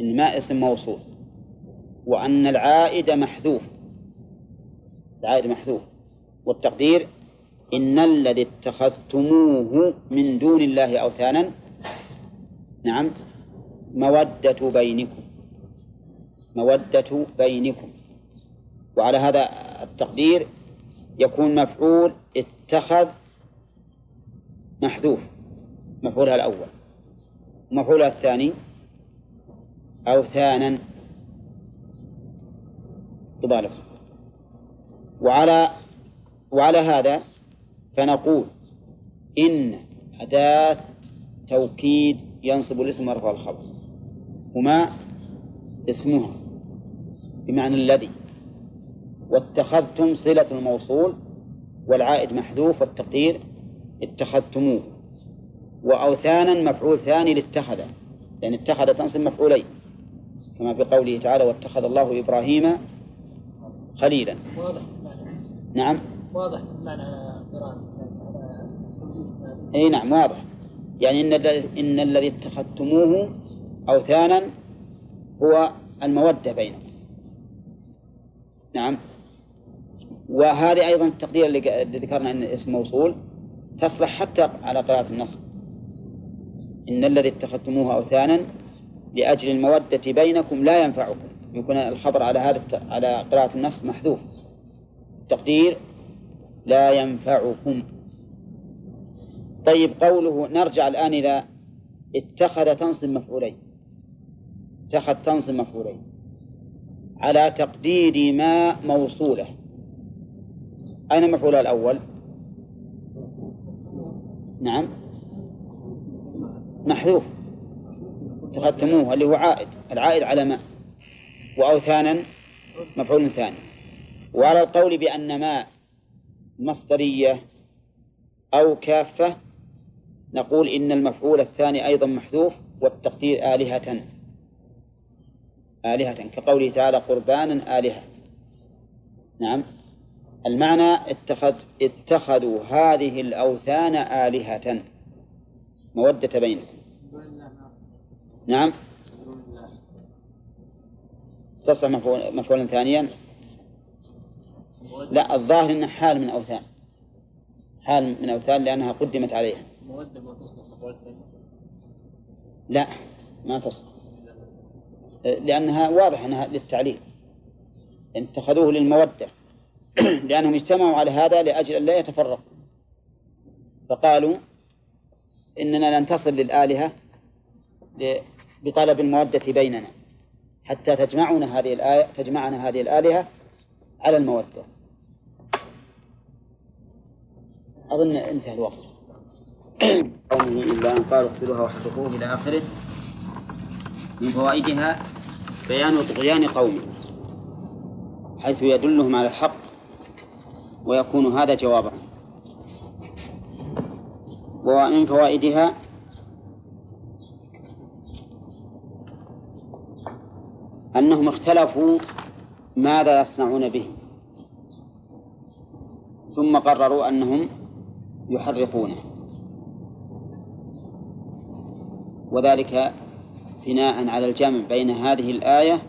إنما اسم موصول. وأن العائد محذوف. العائد محذوف. والتقدير إن الذي اتخذتموه من دون الله أوثانا. نعم. مودة بينكم. مودة بينكم. وعلى هذا التقدير يكون مفعول اتخذ محذوف. مفعولها الأول. مفعولها الثاني أوثانا طبالة وعلى وعلى هذا فنقول إن أداة توكيد ينصب الاسم ورفع الخبر. هما اسمها بمعنى الذي واتخذتم صلة الموصول والعائد محذوف والتقدير اتخذتموه. وأوثانا مفعول ثاني لاتخذ. لأن اتخذ تنصب مفعولين. كما في قوله تعالى واتخذ الله إبراهيم خليلا. واضح. نعم. واضح معنى قراءة إي نعم واضح. يعني إن إن الذي اتخذتموه أوثانا هو المودة بينكم. نعم. وهذه أيضا التقدير اللي ذكرنا إن اسم موصول تصلح حتى على قراءة النصب. إن الذي اتخذتموه أوثانا لأجل المودة بينكم لا ينفعكم. يكون الخبر على هذا على قراءة النصب محذوف. تقدير لا ينفعكم. طيب قوله نرجع الآن إلى اتخذ تنصب مفعولين. اتخذ تنصب مفعولين. على تقدير ما موصولة. أين مفعولها الأول؟ نعم. محذوف. اتخذتموه اللي هو عائد. العائد على ما. وأوثانا مفعول ثاني. وعلى القول بأن ما مصدرية أو كافة نقول إن المفعول الثاني أيضا محذوف والتقدير آلهة. آلهة كقوله تعالى قربانا آلهة. نعم. المعنى اتخذ اتخذوا هذه الأوثان آلهة. مودة بينهم نعم. تصلح مفعول مفعولا ثانيا؟ لا الظاهر انه حال من أوثان. حال من أوثان لأنها قدمت عليها. لا ما تصلح. لأنها واضح إنها للتعليل. اتخذوه للمودة. [CLEARS THROAT] لأنهم اجتمعوا على هذا لأجل أن لا يتفرقوا. فقالوا إننا لن تصل للآلهة بطلب المودة بيننا حتى تجمعنا هذه الآية تجمعنا هذه الآلهة على المودة. أظن انتهى الوقت. قومه إلا أن قالوا اقتلوها واحرقوه إلى آخره. من فوائدها بيان طغيان قومه حيث يدلهم على الحق ويكون هذا جوابا. ومن فوائدها أنهم اختلفوا ماذا يصنعون به ثم قرروا أنهم يحرقونه. وذلك بناء على الجمع بين هذه الآية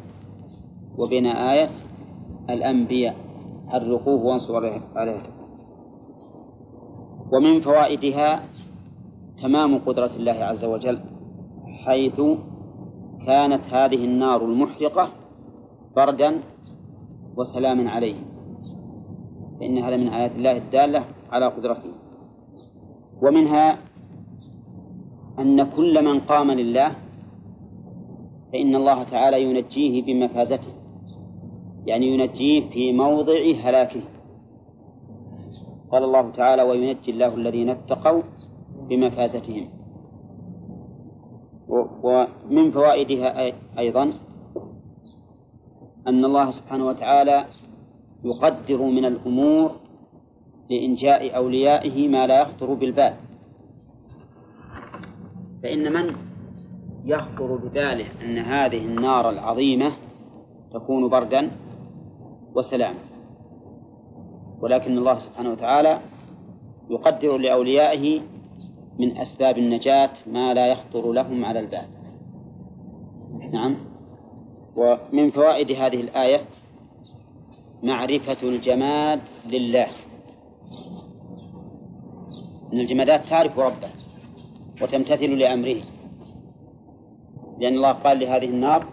وبين آية الأنبياء حرقوه وانصروا عليه ومن فوائدها تمام قدرة الله عز وجل حيث كانت هذه النار المحرقة بردا وسلاما عليهم. فإن هذا من آيات الله الدالة على قدرته. ومنها أن كل من قام لله فإن الله تعالى ينجيه بمفازته. يعني ينجيه في موضع هلاكه. قال الله تعالى وينجي الله الذين اتقوا بمفازتهم. ومن فوائدها أيضا أن الله سبحانه وتعالى يقدر من الأمور لإنجاء أوليائه ما لا يخطر بالبال. فإن من يخطر بباله أن هذه النار العظيمة تكون بردا وسلاما. ولكن الله سبحانه وتعالى يقدر لأوليائه من أسباب النجاة ما لا يخطر لهم على البال. نعم. ومن فوائد هذه الآية معرفة الجماد لله. أن الجمادات تعرف ربه وتمتثل لأمره. لأن الله قال لهذه النار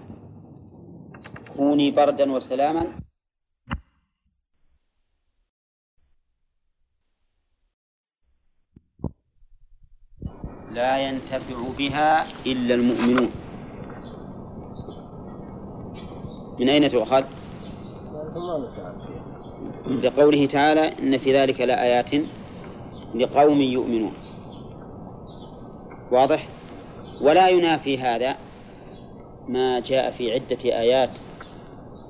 كوني بردا وسلاما لا ينتفع بها إلا المؤمنون من أين تؤخذ؟ لقوله تعالى إن في ذلك لآيات لقوم يؤمنون واضح؟ ولا ينافي هذا ما جاء في عدة آيات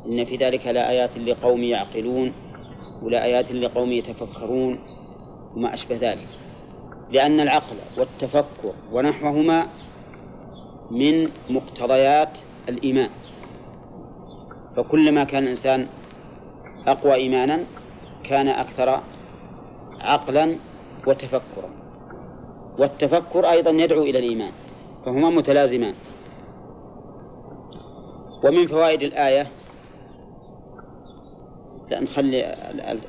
إن في ذلك لآيات لقوم يعقلون ولآيات لقوم يتفكرون وما أشبه ذلك لأن العقل والتفكر ونحوهما من مقتضيات الإيمان. فكلما كان الإنسان أقوى إيمانا كان أكثر عقلا وتفكرا. والتفكر أيضا يدعو إلى الإيمان فهما متلازمان. ومن فوائد الآية لا نخلي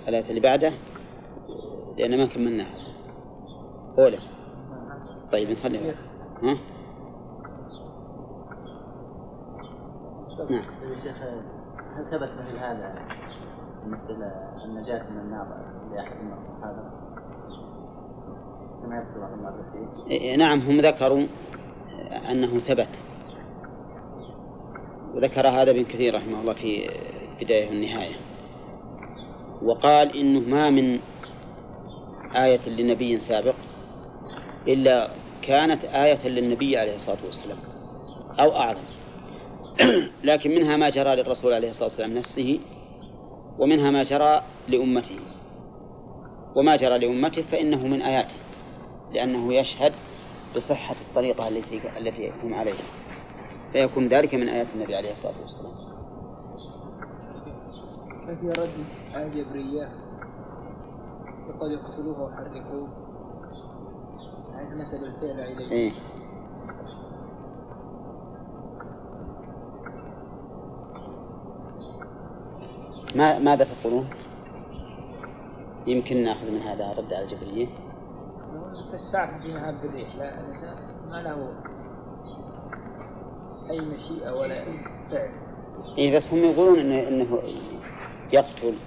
الآية اللي بعده لأن ما كملناها. أولى طيب نخليها ها؟ نعم. شيخ هل ثبت مثل هذا بالنسبة للنجاة من النار لأحد من الصحابة؟ كما يذكر بعض المؤرخين نعم هم ذكروا أنه ثبت. وذكر هذا ابن كثير رحمه الله في البداية والنهاية وقال إنه ما من آية لنبي سابق إلا كانت آية للنبي عليه الصلاة والسلام أو أعظم. [CLEARS THROAT] لكن منها ما جرى للرسول عليه الصلاة والسلام نفسه ومنها ما جرى لأمته. وما جرى لأمته فإنه من آياته لأنه يشهد بصحة الطريقة التي التي هم عليها. فيكون ذلك من آيات النبي عليه الصلاة والسلام. ففي رد آية جبرية وقد يقتلوه ويحرقوه نسب الفعل إليه. إيه؟ ما ماذا تقولون؟ يمكن ناخذ من هذا رد على الجبرية فالسعف في الريح. لا ما له أي مشيئة ولا فعل. إيه بس هم يقولون إنه, إنه يقتل.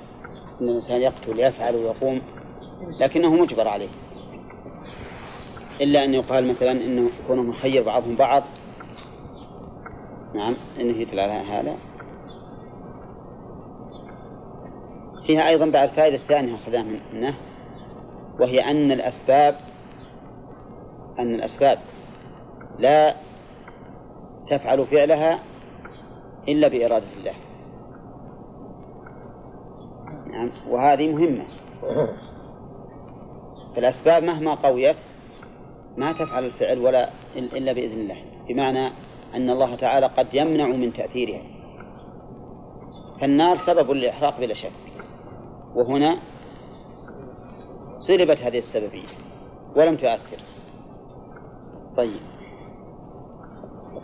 إن الإنسان يقتل يفعل ويقوم لكنه مجبر عليه. إلا أن يقال مثلا إنه يكون مخير بعضهم بعض. نعم إنه يدل على هذا. فيها أيضا بعد الفائدة الثانية أخذها منه وهي أن الأسباب أن الأسباب لا تفعل فعلها إلا بإرادة الله. نعم وهذه مهمة. [COUGHS] فالأسباب مهما قويت ما تفعل الفعل ولا إلا بإذن الله. بمعنى أن الله تعالى قد يمنع من تأثيرها. فالنار سبب للإحراق بلا شك. وهنا سلبت هذه السببية ولم تؤثر. طيب.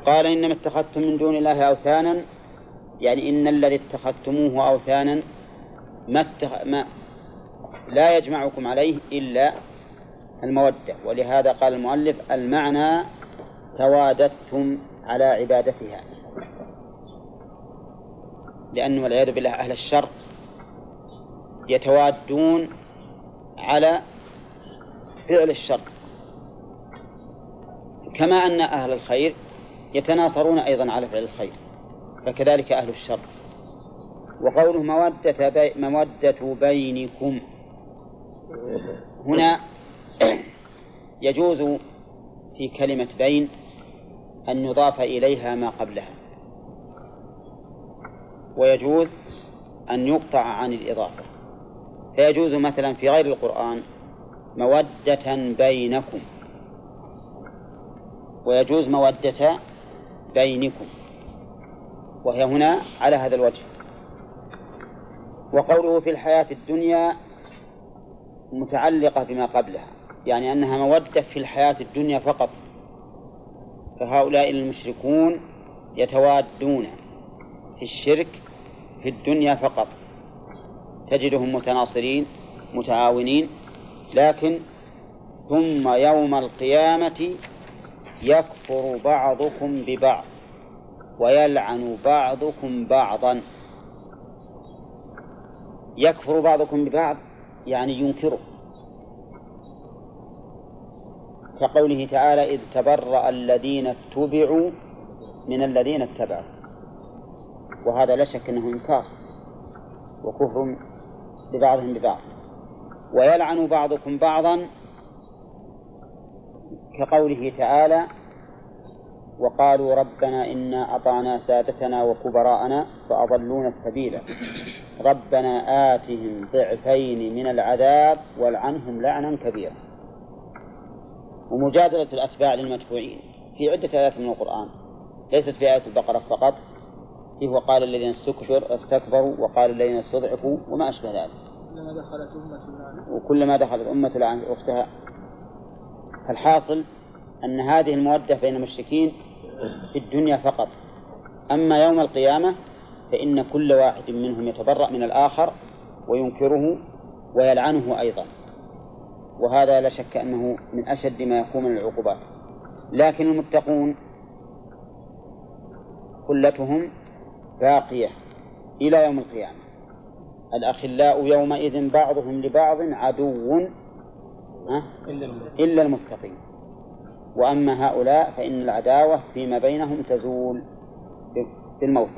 قال إنما اتخذتم من دون الله أوثانا يعني إن الذي اتخذتموه أوثانا ما, اتخ... ما لا يجمعكم عليه إلا المودة. ولهذا قال المؤلف المعنى تواددتم على عبادتها. لأنه والعياذ بالله أهل الشر يتوادون على فعل الشر. كما أن أهل الخير يتناصرون أيضا على فعل الخير فكذلك أهل الشر. وقوله مودة, بي مودة بينكم. هنا [COUGHS] يجوز في كلمة بين أن يضاف إليها ما قبلها. ويجوز أن يقطع عن الإضافة. فيجوز مثلا في غير القرآن مودة بينكم. ويجوز مودة بينكم. وهي هنا على هذا الوجه. وقوله في الحياة الدنيا متعلقة بما قبلها. يعني أنها مودة في الحياة الدنيا فقط. فهؤلاء المشركون يتوادون في الشرك في الدنيا فقط. تجدهم متناصرين متعاونين لكن ثم يوم القيامة يكفر بعضكم ببعض ويلعن بعضكم بعضا. يكفر بعضكم ببعض يعني ينكره. كقوله تعالى إذ تبرأ الذين اتبعوا من الذين اتبعوا. وهذا لا شك أنه إنكار وكفر ببعضهم ببعض. ويلعن بعضكم بعضا كقوله تعالى وقالوا ربنا إنا أطعنا سادتنا وكبراءنا فأضلونا السبيل. ربنا آتهم ضعفين من العذاب والعنهم لعنا كبيرا. ومجادلة الأتباع للمتبوعين في عدة آيات من القرآن. ليست في آية البقرة فقط فيه وقال الذين استكبر استكبروا وقال الذين استضعفوا وما أشبه ذلك. كلما دخلت أمة وكلما دخلت أمة لعنت أختها. الحاصل أن هذه المودة بين المشركين في الدنيا فقط. أما يوم القيامة فإن كل واحد منهم يتبرأ من الآخر وينكره ويلعنه أيضا. وهذا لا شك أنه من أشد ما يكون من العقوبات. لكن المتقون كلتهم باقية إلى يوم القيامة. الأخلاء يومئذ بعضهم لبعض عدو إلا المتقين. وأما هؤلاء فإن العداوة فيما بينهم تزول بالموت.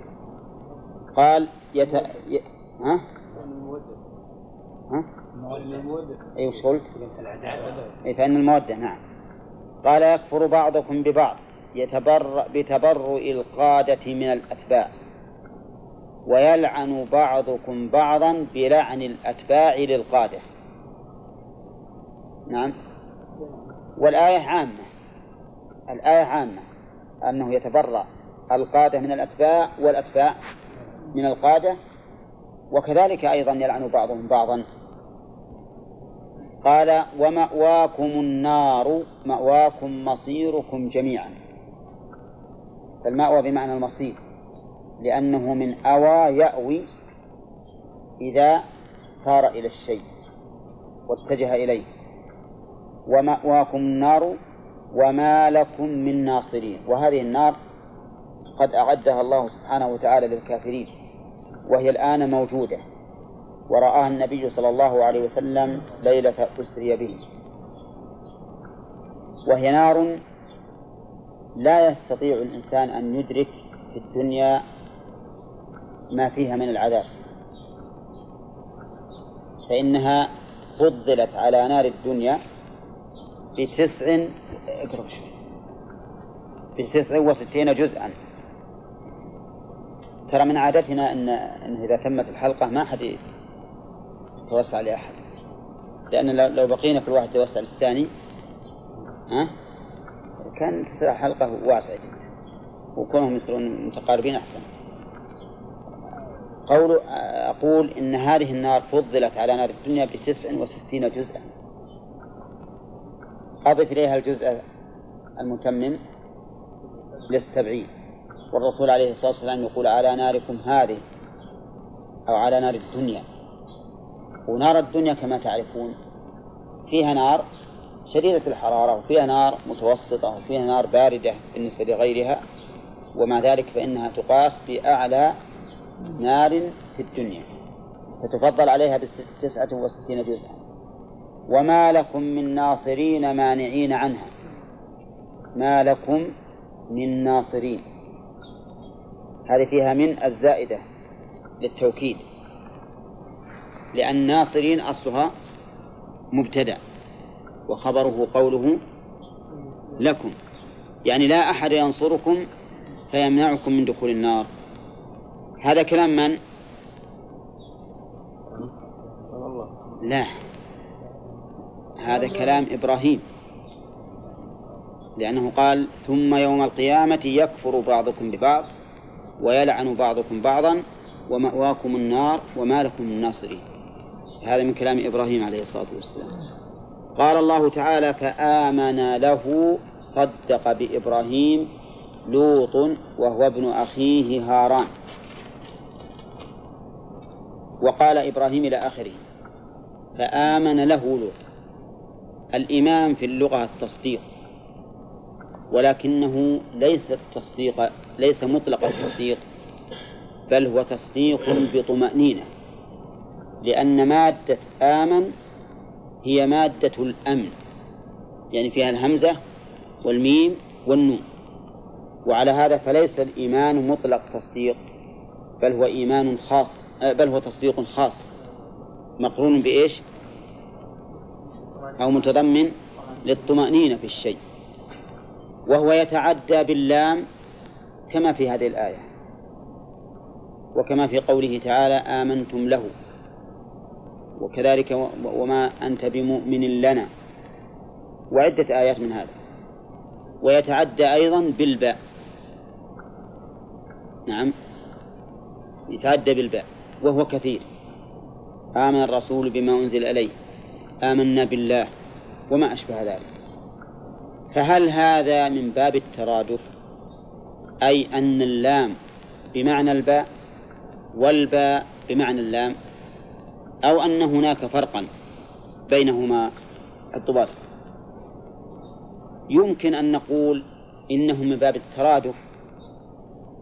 قال يت... ي... ها؟ ها؟ أي وش قلت؟ أي فإن المودة نعم. قال يكفر بعضكم ببعض يتبرأ بتبرؤ القادة من الأتباع ويلعن بعضكم بعضا بلعن الأتباع للقادة. نعم. والآية عامة. الآية عامة. أنه يتبرأ القادة من الأتباع والأتباع من القادة وكذلك أيضا يلعن بعضهم بعضا. قال ومأواكم النار مأواكم مصيركم جميعا. فالمأوى بمعنى المصير لأنه من أوى يأوي إذا صار إلى الشيء واتجه إليه. ومأواكم النار وما لكم من ناصرين. وهذه النار قد أعدها الله سبحانه وتعالى للكافرين وهي الآن موجودة. ورآها النبي صلى الله عليه وسلم ليلة أسري به. وهي نار لا يستطيع الإنسان أن يدرك في الدنيا ما فيها من العذاب. فإنها فضلت على نار الدنيا بتسع بتسع وستين جزءا. ترى من عادتنا أن إذا تمت الحلقة ما حد يتوسع لأحد. لأن لو بقينا كل واحد يتوسع للثاني ها؟ كان حلقة واسعة جدا. وكونهم يصيرون متقاربين أحسن. قول أقول إن هذه النار فضلت على نار الدنيا بتسع وستين جزءا. أضف إليها الجزء المتمم للسبعين. والرسول عليه الصلاة والسلام يقول على ناركم هذه أو على نار الدنيا. ونار الدنيا كما تعرفون. فيها نار شديدة الحرارة وفيها نار متوسطة وفيها نار باردة بالنسبة لغيرها. ومع ذلك فإنها تقاس بأعلى نار في الدنيا فتفضل عليها بتسعة وستين جزءا. وما لكم من ناصرين مانعين عنها. ما لكم من ناصرين. هذه فيها من الزائدة للتوكيد. لأن ناصرين أصلها مبتدأ وخبره قوله لكم. يعني لا أحد ينصركم فيمنعكم من دخول النار. هذا كلام من؟ لا. هذا كلام إبراهيم. لأنه قال ثم يوم القيامة يكفر بعضكم ببعض ويلعن بعضكم بعضا ومأواكم النار وما لكم من ناصرين. هذا من كلام إبراهيم عليه الصلاة والسلام. قال الله تعالى فآمن له صدق بإبراهيم لوط وهو ابن أخيه هاران وقال إبراهيم إلى آخره فآمن له لوط الإيمان في اللغة التصديق ولكنه ليس التصديق ليس مطلق التصديق بل هو تصديق بطمأنينة. لأن مادة آمن هي مادة الأمن. يعني فيها الهمزة والميم والنون. وعلى هذا فليس الإيمان مطلق تصديق بل هو إيمان خاص بل هو تصديق خاص. مقرون بإيش؟ أو متضمن للطمأنينة في الشيء. وهو يتعدى باللام كما في هذه الآية. وكما في قوله تعالى آمنتم له. وكذلك وما أنت بمؤمن لنا. وعدة آيات من هذا. ويتعدى أيضا بالباء. نعم. يتعدى بالباء. وهو كثير. آمن الرسول بما أنزل إليه. آمنا بالله. وما أشبه ذلك. فهل هذا من باب الترادف؟ أي أن اللام بمعنى الباء والباء بمعنى اللام أو أن هناك فرقا بينهما الضباط يمكن أن نقول إنه من باب الترادف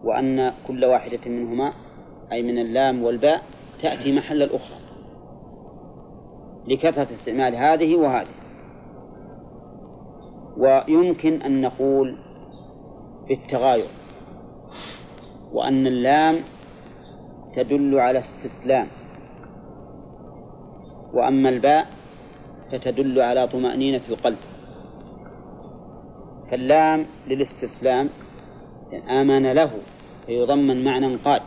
وأن كل واحدة منهما أي من اللام والباء تأتي محل الأخرى لكثرة استعمال هذه وهذه. ويمكن أن نقول بالتغاير وأن اللام تدل على استسلام. وأما الباء فتدل على طمأنينة القلب. فاللام للاستسلام آمن له فيضمن معنى قاد.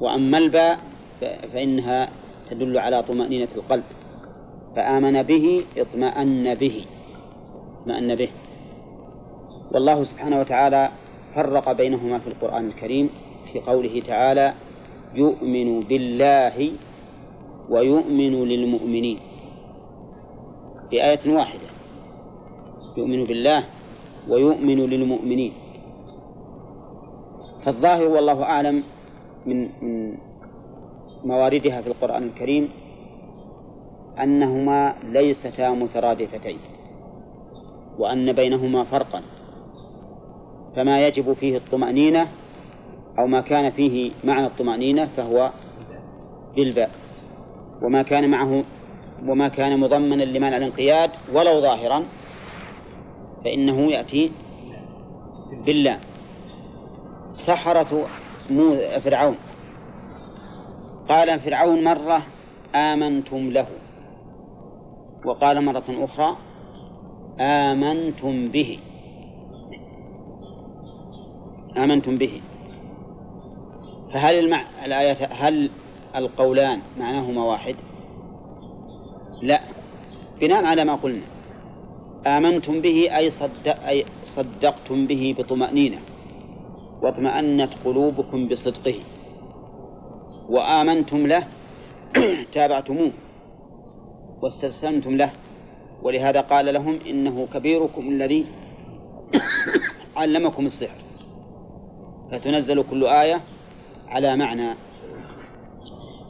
وأما الباء فإنها تدل على طمأنينة القلب. فآمن به اطمأن به. اطمأن به. والله سبحانه وتعالى فرق بينهما في القرآن الكريم في قوله تعالى يؤمن بالله ويؤمن للمؤمنين. بآية واحدة. يؤمن بالله ويؤمن للمؤمنين. فالظاهر والله أعلم من من مواردها في القرآن الكريم أنهما ليستا مترادفتين وأن بينهما فرقا. فما يجب فيه الطمأنينة أو ما كان فيه معنى الطمأنينة فهو بالباء وما كان معه وما كان مضمنا لمنع الانقياد ولو ظاهرا فإنه يأتي بالله سحرة فرعون. قال فرعون مرة آمنتم له. وقال مرة أخرى آمنتم به. آمنتم به. فهل المع... الآية هل القولان معناهما واحد؟ لا بناء على ما قلنا. آمنتم به أي, صدق أي صدقتم به بطمأنينة. واطمأنت قلوبكم بصدقه. وآمنتم له [CLEARS THROAT] تابعتموه. واستسلمتم له. ولهذا قال لهم إنه كبيركم الذي [CLEARS THROAT] علمكم السحر. فتنزل كل آية على معنى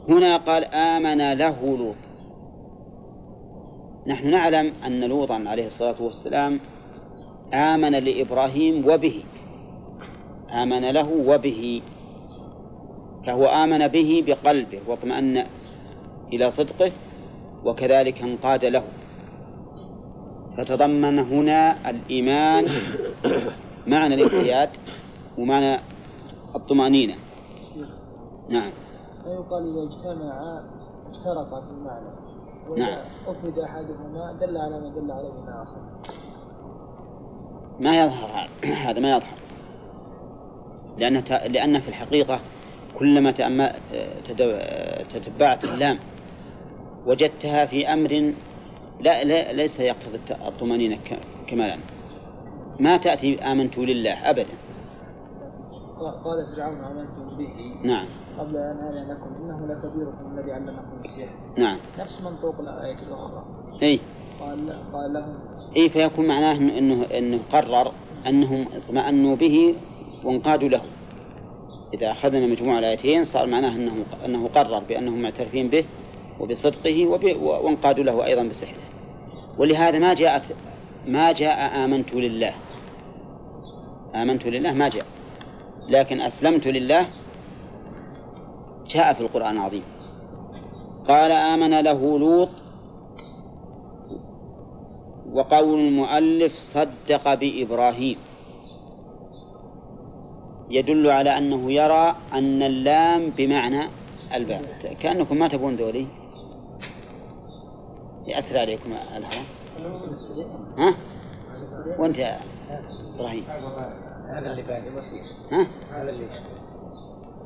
هنا قال آمن له لوط. نحن نعلم أن لوطا عليه الصلاة والسلام آمن لإبراهيم وبه. آمن له وبه. فهو آمن به بقلبه واطمأن إلى صدقه وكذلك انقاد له. فتضمن هنا الإيمان معنى الانقياد ومعنى الطمأنينة. نعم. فيقال إذا اجتمعا افترقا في المعنى. وإذا نعم. أفرد أحدهما دل على ما دل عليه الآخر ما يظهر [CLEARS THROAT] هذا- ما يظهر. لأن لأن في الحقيقة كلما تتبعت اللام وجدتها في أمر لا, لا ليس يقتضي الطمأنينة كمالا. ما تأتي آمنت لله أبدا. قال- فرعون آمنتم به نعم. قبل أن آذن لكم. إنه لكبيركم الذي علمكم السحر. نعم. نفس منطوق الآية الأخرى. أي. قال قال لهم أي فيكون معناه إنه, إنه قرر أنهم اطمأنوا به وانقادوا له. إذا أخذنا مجموع الآيتين صار معناه أنه أنه قرر بأنهم معترفين به وبصدقه وب- وانقادوا له أيضا بسحره. ولهذا ما جاءت ما جاء آمنت لله. آمنت لله ما جاء. لكن أسلمت لله جاء في القرآن العظيم. قال آمن له لوط وقول المؤلف صدق بإبراهيم. يدل على أنه يرى أن اللام بمعنى الباء كأنكم ما تبون ذولي. يأثر عليكم الهواء. ها؟ وأنت يا إبراهيم. هذا اللي باقي بسيط. ها؟ هذا اللي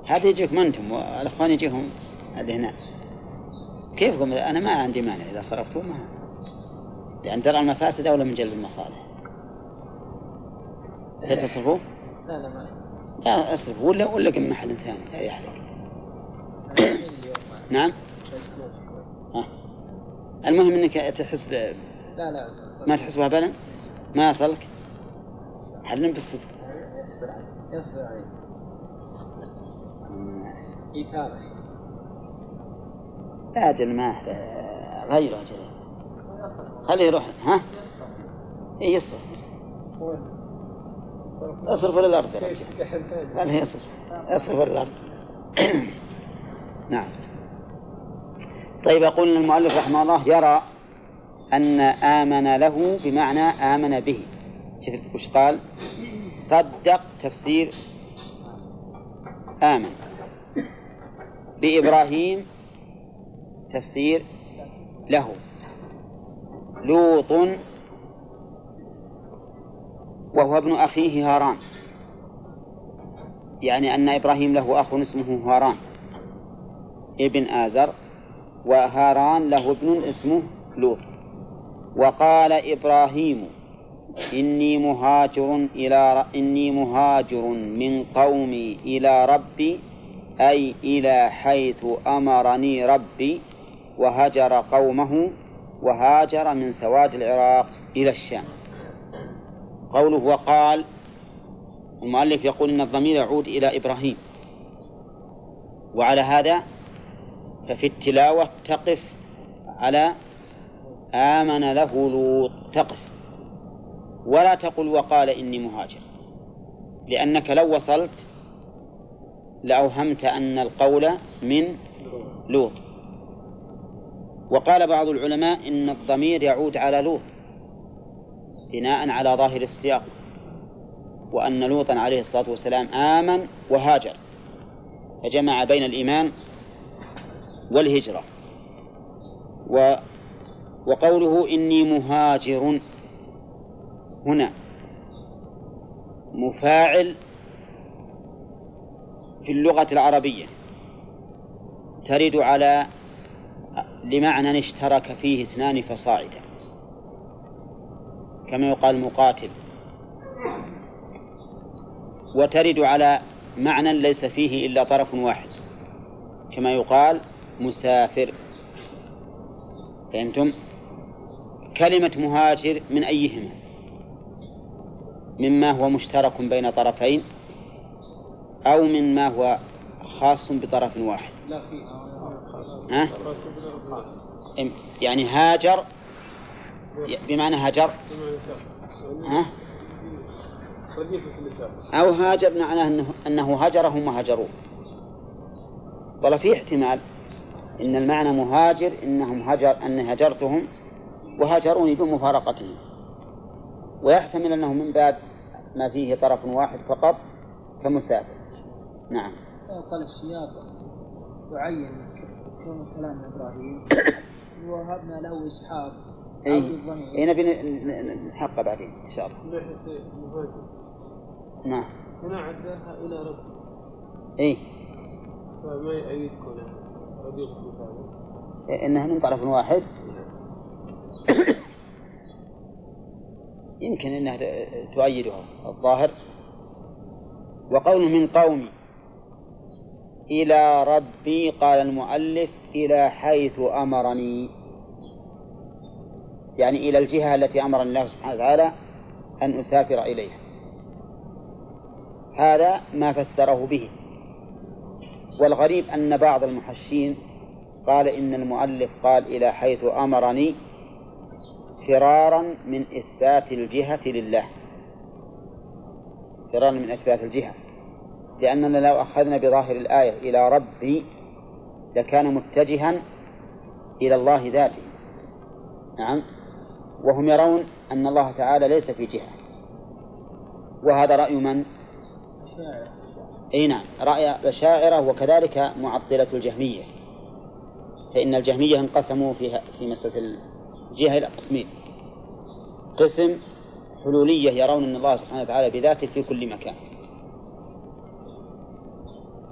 هذا يجيكم أنتم والأخوان يجيهم اللي هنا. كيفكم أنا ما عندي مانع إذا صرفتوا ما لأن درء المفاسد أولى من جلب المصالح. تتصرفوا؟ لا لا ما لا أصرفوا. ولا ولا قم محل ثاني أريح لك أنا أمين اليوم ما- نعم. ها. المهم إنك تحس ب... لا لا. ما تحس بهبلا ما يصلك حل بالصدق. يصبر عليه يصبر عليه. إيثار لا أجل ما غيره أجل. خليه يروح ها؟ إيه يصرف اصرف يا رجل. خليه يصرف. اصرف ولا الأرض. نعم. طيب يقول المؤلف رحمه الله يرى أن آمن له بمعنى آمن به. شوف وش قال؟ صدق تفسير آمن. بإبراهيم تفسير له. لوط وهو ابن أخيه هاران. يعني أن إبراهيم له أخ اسمه هاران. ابن آزر. وهاران له ابن اسمه لوط. وقال إبراهيم إني مهاجر إلى ر... إني مهاجر من قومي إلى ربي أي إلى حيث أمرني ربي وهجر قومه وهاجر من سواد العراق إلى الشام. قوله وقال المؤلف يقول إن الضمير يعود إلى إبراهيم. وعلى هذا ففي التلاوة تقف على آمن له لوط تقف. ولا تقل وقال إني مهاجر. لأنك لو وصلت لأوهمت أن القول من لوط. وقال بعض العلماء إن الضمير يعود على لوط بناء على ظاهر السياق وأن لوطا عليه الصلاة والسلام آمن وهاجر فجمع بين الإيمان والهجرة. و وقوله إني مهاجر هنا مفاعل في اللغة العربية ترد على لمعنى اشترك فيه اثنان فصاعدا كما يقال مقاتل وترد على معنى ليس فيه إلا طرف واحد كما يقال مسافر فهمتم؟ كلمة مهاجر من أيهما؟ مما هو مشترك بين طرفين أو مما هو خاص بطرف واحد. لا فيها ها؟ يعني هاجر بمعنى هجر ها؟ أو هاجر معناه أنه, أنه هجرهم وهجروه والله في احتمال إن المعنى مهاجر إنهم هجر أن هجرتهم وهاجروني بمفارقتهم. ويحتمل أنه من باب ما فيه طرف واحد فقط كمسافر. نعم. قال السياق يعين كون كلام إبراهيم. وهبنا له إسحاق. اي اي نبي نحقق بعدين إن شاء الله. نعم. هنا عداها إلى رب. اي فما يأيدكم ربيع انها من طرف واحد. يمكن إنها تؤيدها الظاهر. وقول من قومي إلى ربي قال المؤلف إلى حيث أمرني. يعني إلى الجهة التي أمرني الله سبحانه وتعالى أن أسافر إليها. هذا ما فسره به. والغريب أن بعض المحشين قال إن المؤلف قال إلى حيث أمرني. فرارا من إثبات الجهة لله. فرارا من إثبات الجهة. لأننا لو أخذنا بظاهر الآية إلى ربي لكان متجها إلى الله ذاته. نعم. وهم يرون أن الله تعالى ليس في جهة. وهذا رأي من؟ أي نعم. رأي الأشاعرة وكذلك معطلة الجهمية. فإن الجهمية انقسموا في في مسألة الجهة إلى قسمين. قسم حلولية يرون أن الله سبحانه وتعالى بذاته في كل مكان.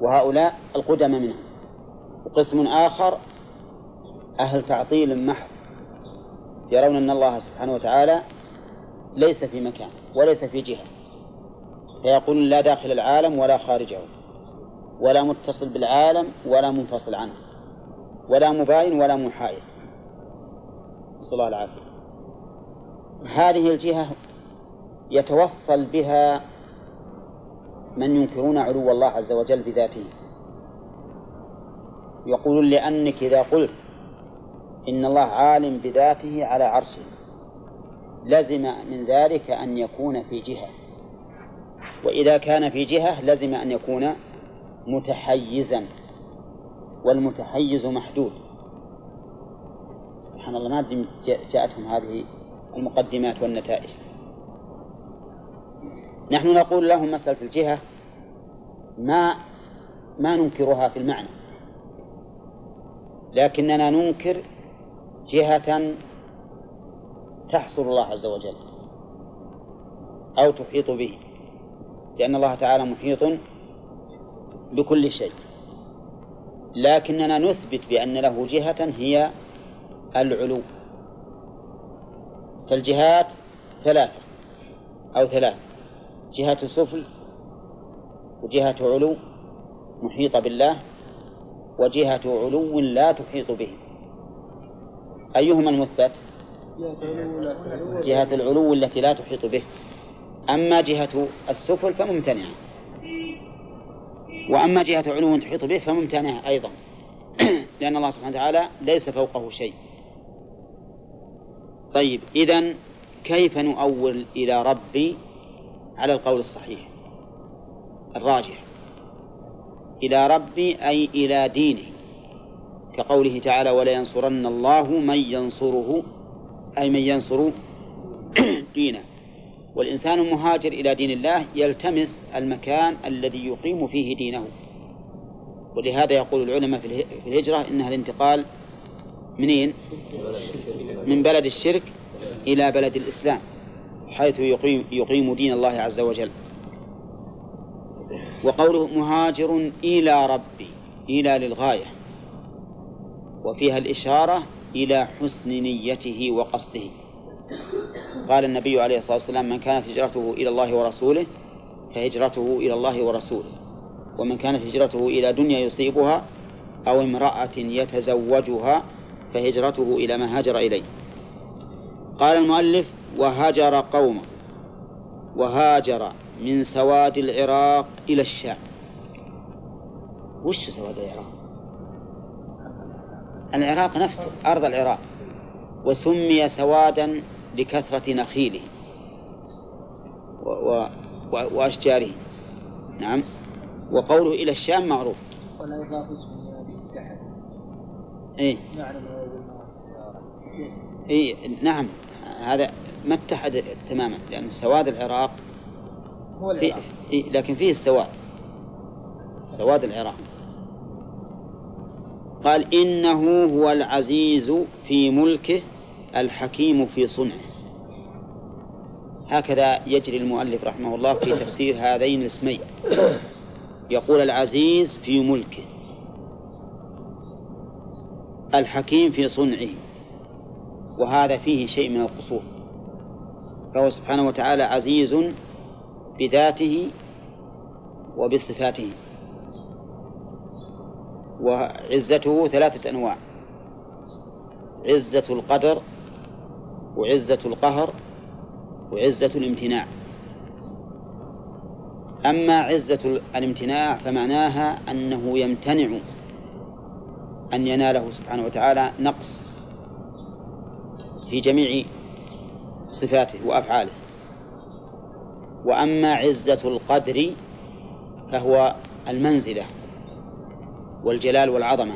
وهؤلاء القدم منهم. وقسم آخر أهل تعطيل محض. يرون أن الله سبحانه وتعالى ليس في مكان وليس في جهة. فيقولون لا داخل العالم ولا خارجه. ولا متصل بالعالم ولا منفصل عنه. ولا مباين ولا محايد. نسأل الله العافية. هذه الجهة يتوصل بها من ينكرون علو الله عز وجل بذاته. يقولون لأنك إذا قلت إن الله عالم بذاته على عرشه لزم من ذلك أن يكون في جهة. وإذا كان في جهة لزم أن يكون متحيزا والمتحيز محدود. سبحان الله ما أدري جاءتهم هذه المقدمات والنتائج. نحن نقول لهم مسألة الجهة ما ما ننكرها في المعنى. لكننا ننكر جهة تحصر الله عز وجل أو تحيط به لأن الله تعالى محيط بكل شيء. لكننا نثبت بأن له جهة هي العلو. فالجهات ثلاثة أو ثلاث جهة سفل وجهة علو محيطة بالله وجهة علو لا تحيط به. أيهما المثبت؟ جهة العلو التي لا تحيط به. أما جهة السفل فممتنعة. وأما جهة علو تحيط به فممتنعة أيضا. [CLEARS THROAT] لأن الله سبحانه وتعالى ليس فوقه شيء. طيب إذن كيف نؤول إلى ربي على القول الصحيح؟ الراجح. إلى ربي أي إلى دينه. كقوله تعالى ولينصرن الله من ينصره. أي من ينصر [CLEARS THROAT] دينه. والإنسان المهاجر إلى دين الله يلتمس المكان الذي يقيم فيه دينه. ولهذا يقول العلماء في الهجرة إنها الانتقال منين؟ من بلد الشرك إلى بلد الإسلام حيث يقيم, يقيم دين الله عز وجل. وقوله مهاجر إلى ربي إلى للغاية. وفيها الإشارة إلى حسن نيته وقصده. قال النبي عليه الصلاة والسلام من كانت هجرته إلى الله ورسوله فهجرته إلى الله ورسوله. ومن كانت هجرته إلى دنيا يصيبها أو امرأة يتزوجها فهجرته إلى ما هاجر إليه. قال المؤلف وهجر قومه وهاجر من سواد العراق إلى الشام. وش سواد العراق؟ العراق نفسه أرض العراق. وسمي سوادا لكثرة نخيله و و وأشجاره. نعم. وقوله إلى الشام معروف. ولا يضاف اسمه. إيه. إيه نعم. هذا ما اتحد تماما لأن سواد العراق هو العراق. إيه لكن فيه السواد. سواد العراق. قال إنه هو العزيز في ملكه الحكيم في صنعه. هكذا يجري المؤلف رحمه الله في تفسير هذين الاسمين. يقول العزيز في ملكه. الحكيم في صنعه وهذا فيه شيء من القصور. فهو سبحانه وتعالى عزيز بذاته وبصفاته وعزته ثلاثة أنواع عزة القدر وعزة القهر وعزة الامتناع. أما عزة الامتناع فمعناها أنه يمتنع أن يناله سبحانه وتعالى نقص في جميع صفاته وأفعاله. وأما عزة القدر فهو المنزلة والجلال والعظمة.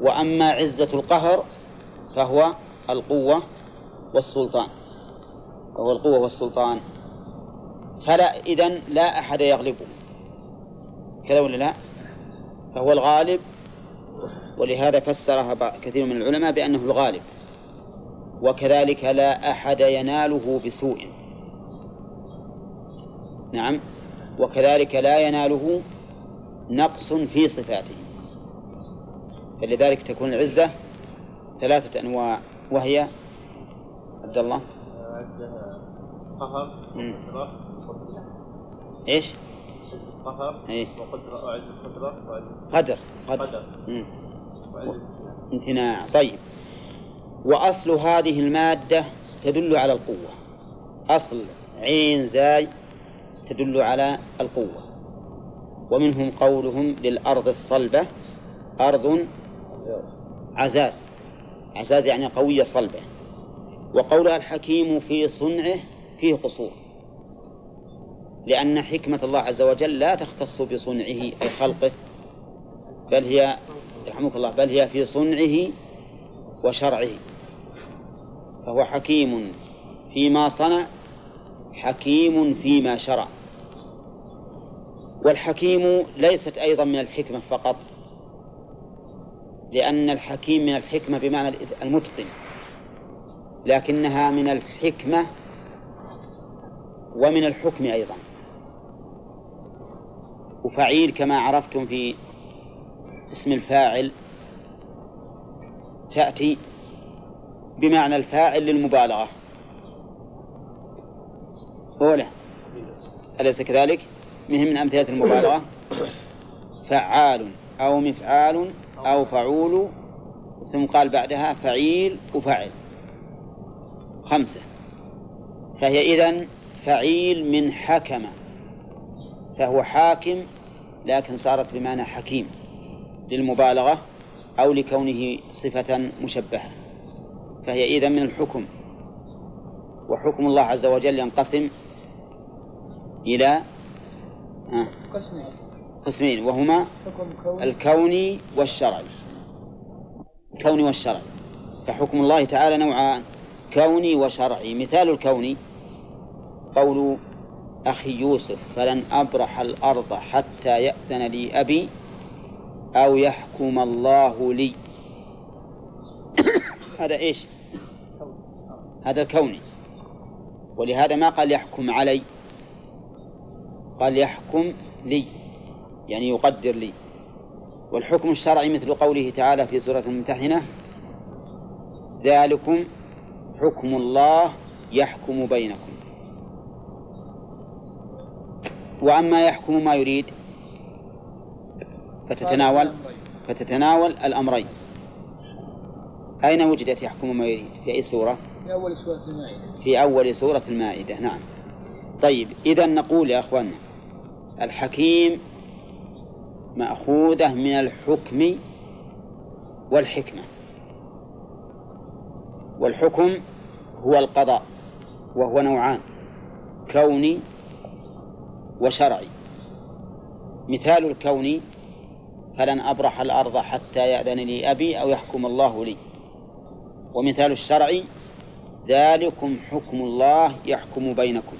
وأما عزة القهر فهو القوة والسلطان. وهو القوة والسلطان. فلا إذن لا أحد يغلبه. كذا ولا لا؟ فهو الغالب ولهذا فسرها كثير من العلماء بأنه الغالب. وكذلك لا أحد يناله بسوء. نعم. وكذلك لا يناله نقص في صفاته. فلذلك تكون العزة ثلاثة أنواع. وهي عبد الله. قهر. وقدرة إيش؟ قهر إيه. وقدرة وعز القدرة وعز قدر. قدر. قدر. امتناع طيب. وأصل هذه المادة تدل على القوة. أصل عين زاي تدل على القوة. ومنهم قولهم للأرض الصلبة أرض عزاز. عزاز يعني قوية صلبة. وقولها الحكيم في صنعه فيه قصور. لأن حكمة الله عز وجل لا تختص بصنعه أي خلقه بل هي يرحمك الله بل هي في صنعه وشرعه. فهو حكيم فيما صنع حكيم فيما شرع. والحكيم ليست أيضا من الحكمة فقط لأن الحكيم من الحكمة بمعنى المتقن لكنها من الحكمة ومن الحكم أيضا. وفعيل كما عرفتم في اسم الفاعل تأتي بمعنى الفاعل للمبالغة. أولى أليس كذلك؟ مهم من أمثلة المبالغة؟ فعال أو مفعال أو فعول ثم قال بعدها فعيل وفعل. خمسة. فهي إذن فعيل من حكم فهو حاكم لكن صارت بمعنى حكيم. للمبالغة أو لكونه صفة مشبهة فهي إذن من الحكم وحكم الله عز وجل ينقسم إلى قسمين. وهما الكوني والشرعي الكوني والشرعي فحكم الله تعالى نوعان كوني وشرعي. مثال الكوني قول أخي يوسف فلن أبرح الأرض حتى يأذن لي أبي أو يحكم الله لي. [COUGHS] هذا إيش؟ هذا الكوني ولهذا ما قال يحكم علي. قال يحكم لي. يعني يقدر لي. والحكم الشرعي مثل قوله تعالى في سورة الممتحنة ذلكم حكم الله يحكم بينكم. وأما يحكم ما يريد فتتناول فتتناول الأمرين. أين وجدت يحكم ما يريد في أي سورة في أول سورة المائدة. في أول سورة المائدة نعم. طيب إذا نقول يا أخوانا الحكيم مأخوذة من الحكم والحكمة. والحكم هو القضاء وهو نوعان كوني وشرعي. مثال الكون فلن أبرح الأرض حتى يأذن لي أبي أو يحكم الله لي. ومثال الشرعي ذلكم حكم الله يحكم بينكم.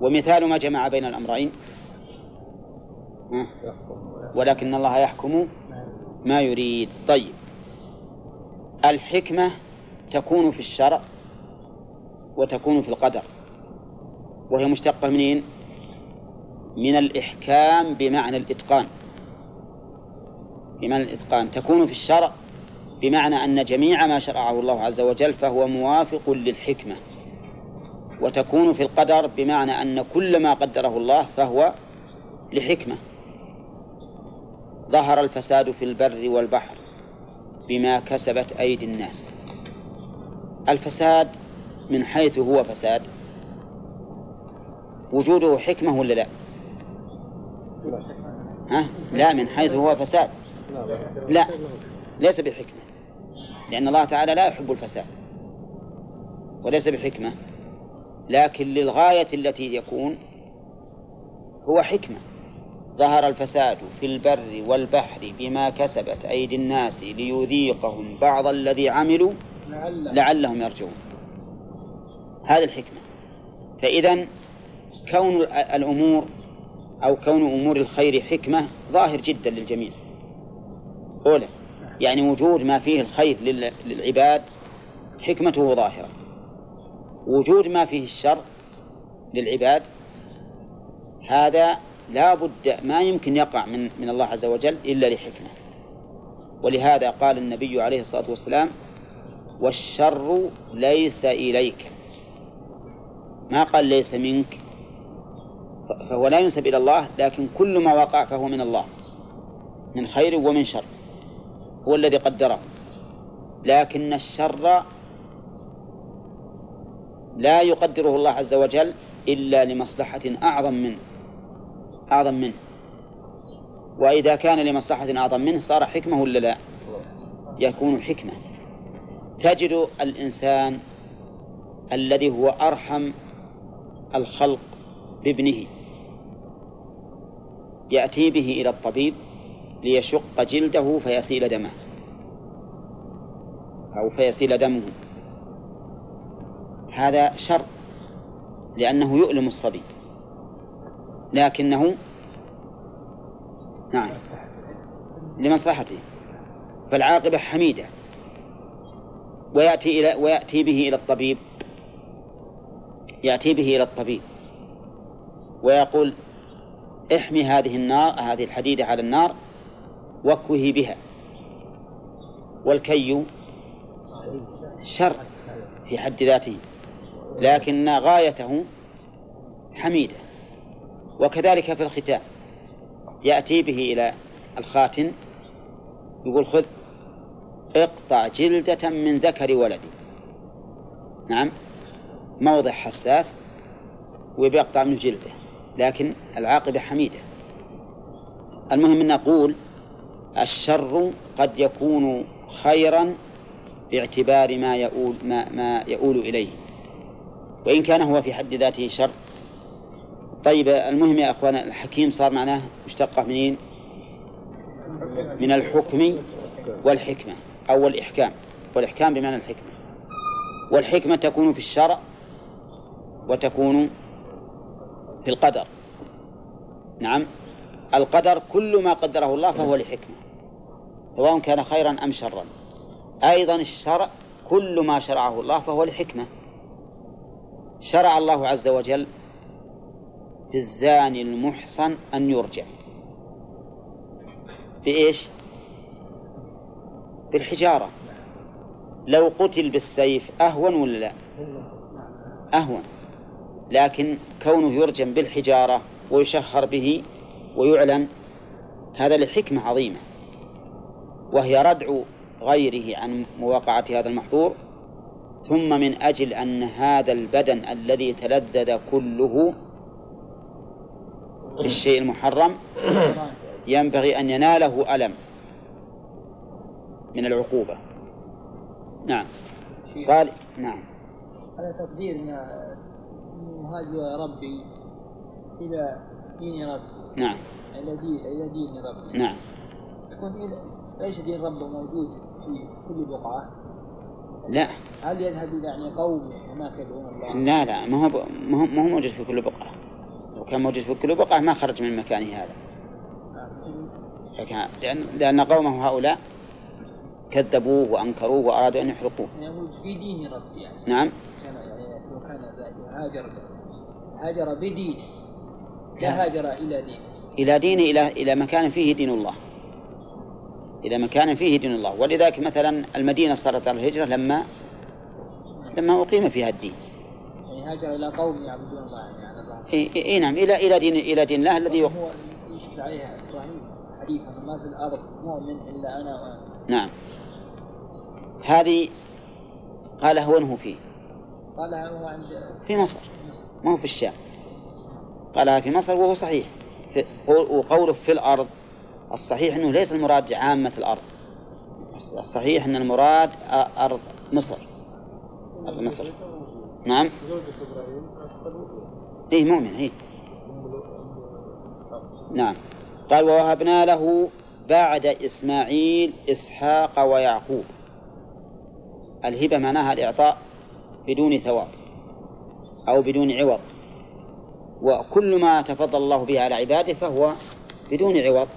ومثال ما جمع بين الأمرين. ولكن الله يحكم ما يريد. طيب. الحكمة تكون في الشرع وتكون في القدر. وهي مشتقة منين؟ من الإحكام بمعنى الإتقان. بمعنى الإتقان تكون في الشرع بمعنى أن جميع ما شرعه الله عز وجل فهو موافق للحكمة. وتكون في القدر بمعنى أن كل ما قدره الله فهو لحكمة. ظهر الفساد في البر والبحر بما كسبت أيدي الناس. الفساد من حيث هو فساد. وجوده حكمة ولا لا؟ ها؟ لا من حيث هو فساد. لا. ليس بحكمة. لأن الله تعالى لا يحب الفساد. وليس بحكمة. لكن للغاية التي يكون هو حكمة. ظهر الفساد في البر والبحر بما كسبت أيدي الناس ليذيقهم بعض الذي عملوا لعلهم يرجعون. هذه الحكمة. فإذا كون الأمور أو كون أمور الخير حكمة ظاهر جدا للجميع. أولى يعني وجود ما فيه الخير للعباد حكمته ظاهرة. وجود ما فيه الشر للعباد هذا لا بد ما يمكن يقع من من الله عز وجل إلا لحكمة. ولهذا قال النبي عليه الصلاة والسلام والشر ليس إليك. ما قال ليس منك. فهو لا ينسب إلى الله لكن كل ما وقع فهو من الله من خير ومن شر. هو الذي قدره. لكن الشر لا يقدره الله عز وجل إلا لمصلحة أعظم منه أعظم منه. وإذا كان لمصلحة أعظم منه صار حكمة ولا لا؟ يكون حكمة. تجد الإنسان الذي هو أرحم الخلق بابنه. يأتي به إلى الطبيب ليشق جلده فيسيل دمه. أو فيسيل دمه. هذا شر لأنه يؤلم الصبي. لكنه نعم. لمصلحته. فالعاقبة حميدة. ويأتي إلى ويأتي به إلى الطبيب. يأتي به إلى الطبيب. ويقول احمي هذه النار هذه الحديدة على النار. واكوه بها. والكي شر في حد ذاته لكن غايته حميدة. وكذلك في الختان يأتي به إلى الخاتن يقول خذ اقطع جلدة من ذكر ولدي. نعم موضع حساس وبيقطع منه جلده لكن العاقبة حميدة. المهم أن نقول الشر قد يكون خيرا باعتبار ما يؤول ما, ما يؤول إليه. وإن كان هو في حد ذاته شر. طيب المهم يا أخوان الحكيم صار معناه مشتقة منين؟ من الحكم والحكمة أو الإحكام. والإحكام بمعنى الحكمة. والحكمة تكون في الشرع وتكون في القدر. نعم. القدر كل ما قدره الله فهو لحكمة. سواء كان خيرا أم شرا. أيضا الشرع كل ما شرعه الله فهو لحكمة. شرع الله عز وجل في الزاني المحصن أن يرجع. بإيش؟ بالحجارة. لو قتل بالسيف أهون ولا لا؟ أهون. لكن كونه يرجم بالحجارة ويشهر به ويعلن هذا لحكمة عظيمة. وهي ردع غيره عن مواقعة هذا المحظور ثم من أجل أن هذا البدن الذي تلذذ كله بالشيء المحرم ينبغي أن يناله ألم من العقوبة. نعم. قال نعم. على تقدير ان هاجر ربي إلى دين ربي. نعم. إلى دين ربي. نعم. يكون إلى- ليس دين ربه موجود في كل بقعة؟ لا. هل يذهب إلى يعني قوم هناك يدعون الله؟ لا لا ما هو ما هو ما هو موجود في كل بقعة. لو كان موجود في كل بقعة ما خرج من مكانه هذا. فكان- لأن لأن قومه هؤلاء كذبوه وأنكروه وأرادوا أن يحرقوه. يعني في دين ربي يعني. نعم. كان يعني لو كان هاجر هاجر بدينه. لا. هاجر إلى دينه. إلى دين إلى إلى مكان فيه دين الله. إلى مكان فيه دين الله. ولذلك مثلا المدينة صارت على الهجرة لما لما أقيم فيها الدين. يعني هاجر إلى قوم يعبدون الله يعني الله. إي إي- إي نعم. إلى إلى دين إلى دين الله الذي. هو يشكل عليها إبراهيم حديثا ما في الأرض مؤمن إلا أنا وانت نعم. هذه قال هو أنه فيه. قالها هو عند في مصر. ما هو في الشام. قالها في مصر وهو صحيح. وقوله في الأرض الصحيح أنه ليس المراد عامة الأرض. الصحيح أن المراد أرض مصر. أرض مصر. نعم. إيه مؤمن إيه. نعم. قال ووهبنا له بعد إسماعيل إسحاق ويعقوب. الهبة معناها الإعطاء بدون ثواب أو بدون عوض. وكل ما تفضل الله به على عباده فهو بدون عوض.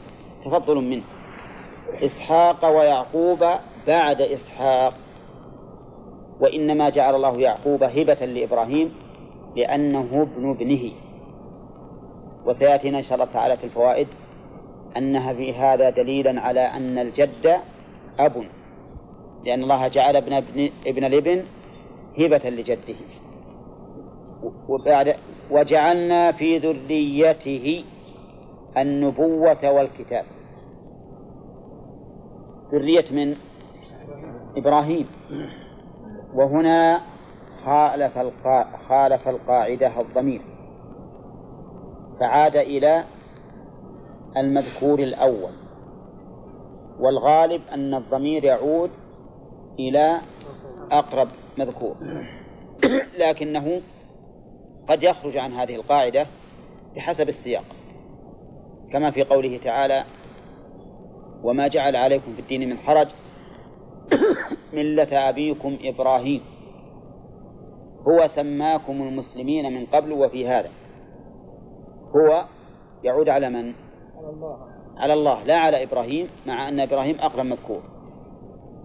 تفضل منه. إسحاق ويعقوب بعد إسحاق. وإنما جعل الله يعقوب هبة لإبراهيم لأنه ابن ابنه. وسيأتينا إن شاء الله تعالى في الفوائد أنها في هذا دليلا على أن الجد أب. لأن الله جعل ابن ابن, ابن الابن هبة لجده. وبعد وجعلنا في ذريته النبوة والكتاب. ذرية من إبراهيم. وهنا خالف القا... خالف القاعدة الضمير. فعاد إلى المذكور الأول. والغالب أن الضمير يعود إلى أقرب مذكور. لكنه قد يخرج عن هذه القاعدة بحسب السياق. كما في قوله تعالى وما جعل عليكم في الدين من حرج [COUGHS] ملة أبيكم إبراهيم. هو سماكم المسلمين من قبل وفي هذا. هو يعود على من؟ على الله. على الله لا على إبراهيم مع أن إبراهيم أقرب مذكور.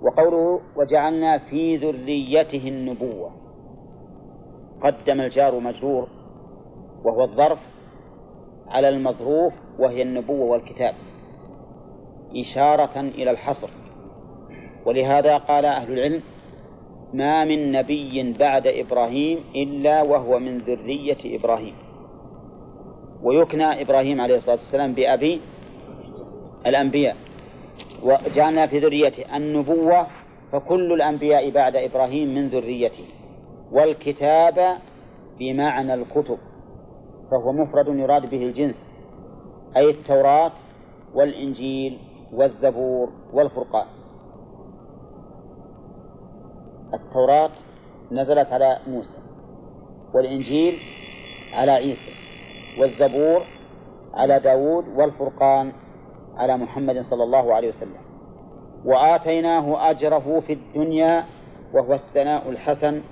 وقوله وجعلنا في ذريته النبوة. قدم الجار مجرور وهو الظرف على المظروف وهي النبوة والكتاب إشارة إلى الحصر. ولهذا قال أهل العلم ما من نبي بعد إبراهيم إلا وهو من ذرية إبراهيم. ويكنى إبراهيم عليه الصلاة والسلام بأبي الأنبياء. وجعلنا في ذريته النبوة فكل الأنبياء بعد إبراهيم من ذريته. والكتاب بمعنى الكتب. فهو مفرد يراد به الجنس أي التوراة والإنجيل والزبور والفرقان. التوراة نزلت على موسى والإنجيل على عيسى والزبور على داود والفرقان على محمد صلى الله عليه وسلم. وآتيناه أجره في الدنيا وهو الثناء الحسن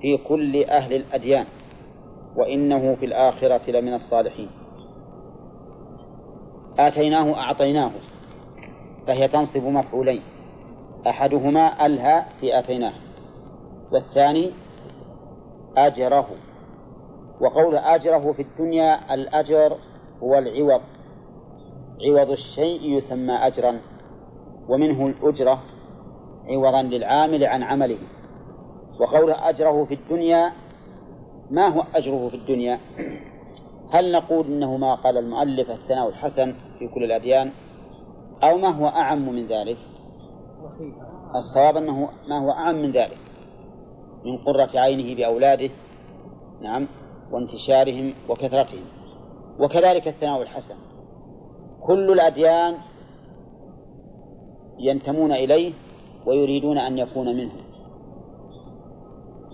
في كل أهل الأديان. وإنه في الآخرة لمن الصالحين. آتيناه أعطيناه فهي تنصب مفعولين. أحدهما ألها في آتيناه والثاني أجره. وقول أجره في الدنيا الأجر هو العوض. عوض الشيء يسمى أجرا ومنه الأجرة عوضا للعامل عن عمله. وقول أجره في الدنيا ما هو أجره في الدنيا؟ هل نقول إنه ما قال المؤلف الثناء الحسن في كل الأديان؟ أو ما هو أعم من ذلك؟ الصواب أنه ما هو أعم من ذلك. من قرة عينه بأولاده نعم وانتشارهم وكثرتهم. وكذلك الثناء الحسن. كل الأديان ينتمون إليه ويريدون أن يكون منه.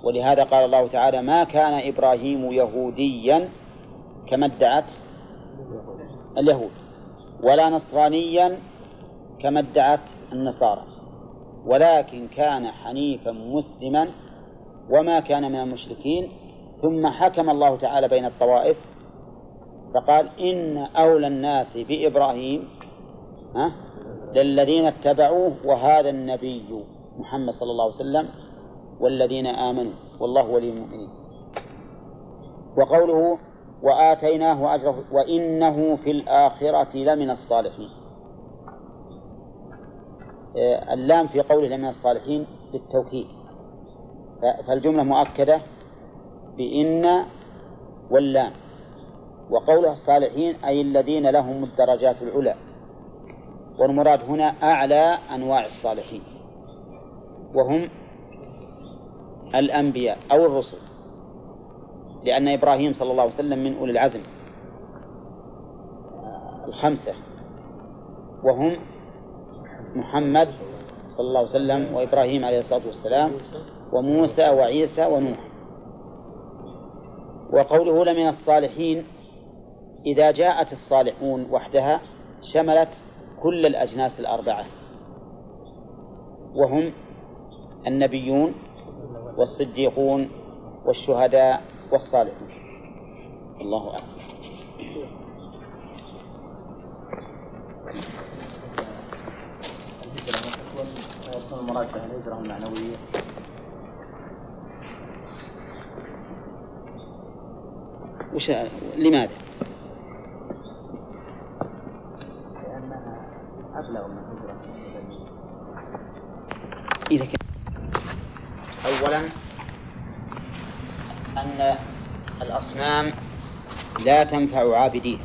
ولهذا قال الله تعالى ما كان إبراهيم يهوديا كما ادعت اليهود ولا نصرانيا كما ادعت النصارى ولكن كان حنيفا مسلما وما كان من المشركين. ثم حكم الله تعالى بين الطوائف فقال إن أولى الناس بإبراهيم ها للذين اتبعوه وهذا النبي محمد صلى الله عليه وسلم والذين آمنوا والله ولي المؤمنين. وقوله وآتيناه أجره وإنه في الآخرة لمن الصالحين. آه، اللام في قوله لمن الصالحين للتوكيد فالجملة مؤكدة بإن واللام. وقولها الصالحين أي الذين لهم الدرجات العلى. والمراد هنا أعلى أنواع الصالحين. وهم الأنبياء أو الرسل. لأن إبراهيم صلى الله عليه وسلم من أولي العزم. الخمسة. وهم محمد صلى الله عليه وسلم وإبراهيم عليه الصلاة والسلام وموسى وعيسى ونوح. وقوله لمن الصالحين إذا جاءت الصالحون وحدها شملت كل الأجناس الأربعة. وهم النبيون والصديقون والشهداء والصالحون. الله أعلم. المراد الهجرة المعنوية وش لماذا؟ لأنها أبلغ من الهجرة إذا كان أولا أن الأصنام لا تنفع عابديها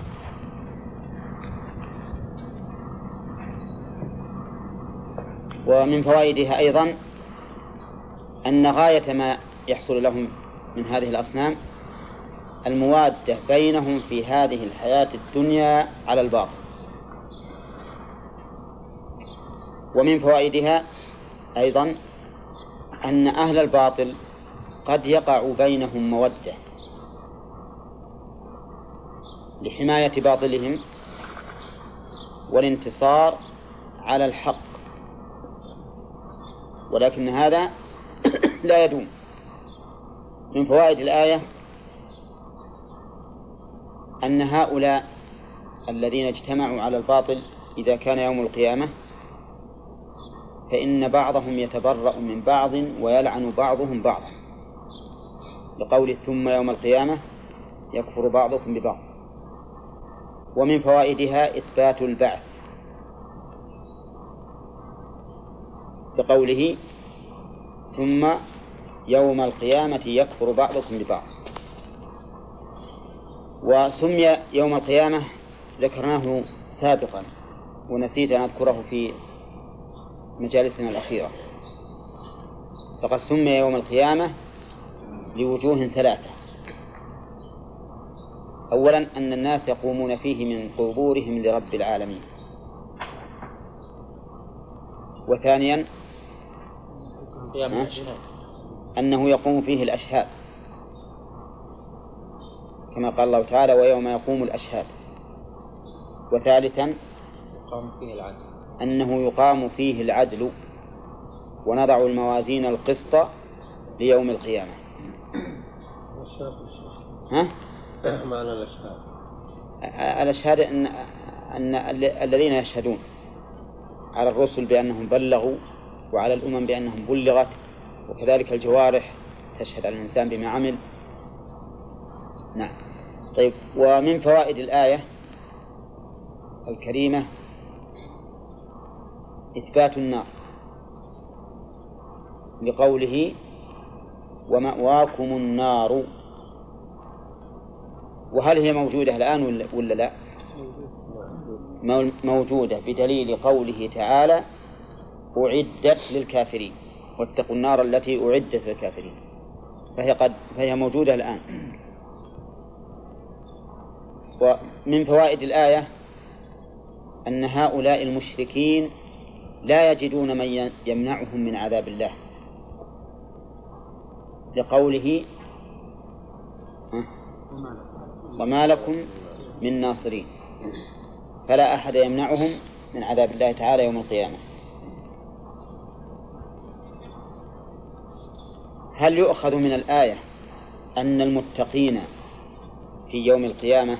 ومن فوائدها أيضا أن غاية ما يحصل لهم من هذه الأصنام الموادة بينهم في هذه الحياة الدنيا على الباطل. ومن فوائدها أيضا أن أهل الباطل قد يقع بينهم مودة لحماية باطلهم والانتصار على الحق. ولكن هذا [CLEARS THROAT] لا يدوم. من فوائد الآية أن هؤلاء الذين اجتمعوا على الباطل إذا كان يوم القيامة فإن بعضهم يتبرأ من بعض ويلعن بعضهم بعضا. لقول ثم يوم القيامة يكفر بعضكم ببعض. ومن فوائدها إثبات البعث. بقوله ثم يوم القيامة يكفر بعضكم ببعض. وسمي يوم القيامة ذكرناه سابقا ونسيت أن أذكره في مجالسنا الأخيرة. فقد سمي يوم القيامة لوجوه ثلاثة. أولا أن الناس يقومون فيه من قبورهم لرب العالمين. وثانيا أنه يقوم فيه الأشهاد. كما قال الله تعالى ويوم يقوم الأشهاد. وثالثا يقام فيه العدل. أنه يقام فيه العدل ونضع الموازين القسط ليوم القيامة. ها؟ معنى الأشهاد الأشهاد أن أن الذين يشهدون على الرسل بأنهم بلغوا وعلى الأمم بأنهم بلغت وكذلك الجوارح تشهد على الإنسان بما عمل. نعم. طيب ومن فوائد الآية الكريمة إثبات النار لقوله ومأواكم النار وهل هي موجودة الآن ولا, لا؟ موجودة بدليل قوله تعالى أعدت للكافرين واتقوا النار التي أعدت للكافرين. فهي قد فهي موجودة الآن. ومن فوائد الآية أن هؤلاء المشركين لا يجدون من يمنعهم من عذاب الله. لقوله؟ وما لكم من ناصرين. فلا أحد يمنعهم من عذاب الله تعالى يوم القيامة. هل يؤخذ من الآية أن المتقين في يوم القيامة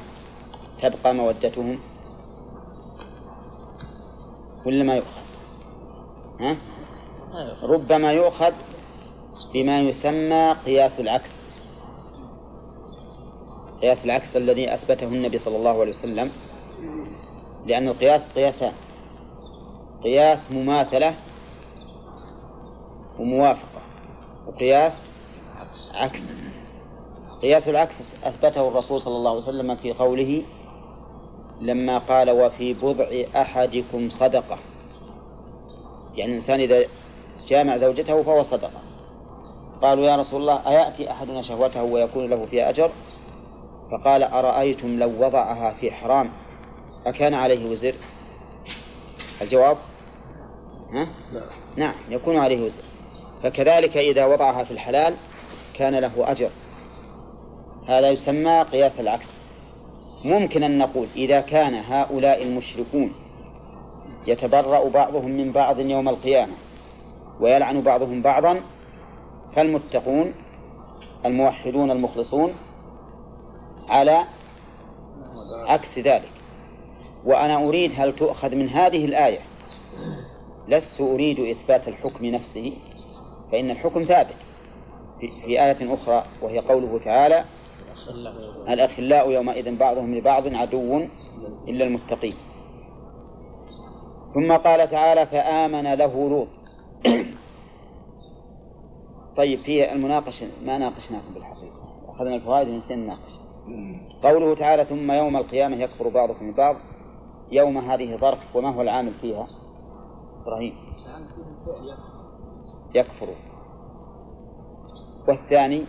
تبقى مودتهم؟ ولا ما يؤخذ؟ ها؟ ربما يؤخذ بما يسمى قياس العكس. قياس العكس الذي أثبته النبي صلى الله عليه وسلم. لأن القياس قياسان. قياس مماثلة وموافقة. وقياس عكس. قياس العكس أثبته الرسول صلى الله عليه وسلم في قوله لما قال وفي بضع أحدكم صدقة يعني الإنسان إذا جامع زوجته فهو صدقة. قالوا يا رسول الله أيأتي أحدنا شهوته ويكون له فيها أجر؟ فقال أرأيتم لو وضعها في حرام؟ أكان عليه وزر؟ الجواب؟ ها؟ نعم يكون عليه وزر. فكذلك إذا وضعها في الحلال كان له أجر. هذا يسمى قياس العكس. ممكن أن نقول إذا كان هؤلاء المشركون يتبرأ بعضهم من بعض يوم القيامة ويلعن بعضهم بعضا فالمتقون الموحدون المخلصون على عكس ذلك. وأنا أريد هل تؤخذ من هذه الآية؟ لست أريد إثبات الحكم نفسه فإن الحكم ثابت في آية أخرى وهي قوله تعالى الأخلاء يومئذ بعضهم لبعض عدو إلا المتقين. ثم قال تعالى فآمن له لوط. طيب في المناقشة ما ناقشناكم بالحقيقة؟ أخذنا الفوائد ونسينا نناقش قوله تعالى ثم يوم القيامة يكفر بعضكم ببعض. يوم هذه ظرف وما هو العامل فيها؟ إبراهيم. يكفر. والثاني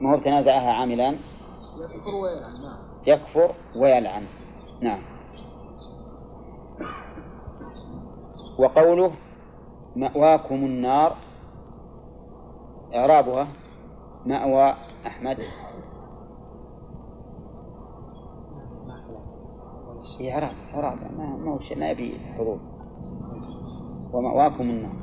ما هو تنازعها عاملان؟ يكفر ويلعن نعم. يكفر ويلعن. نعم. وقوله مأواكم النار إعرابها مأوى أحمد. إعراب إعراب ما هو شيء ما يبي حضور. ومأواكم النار.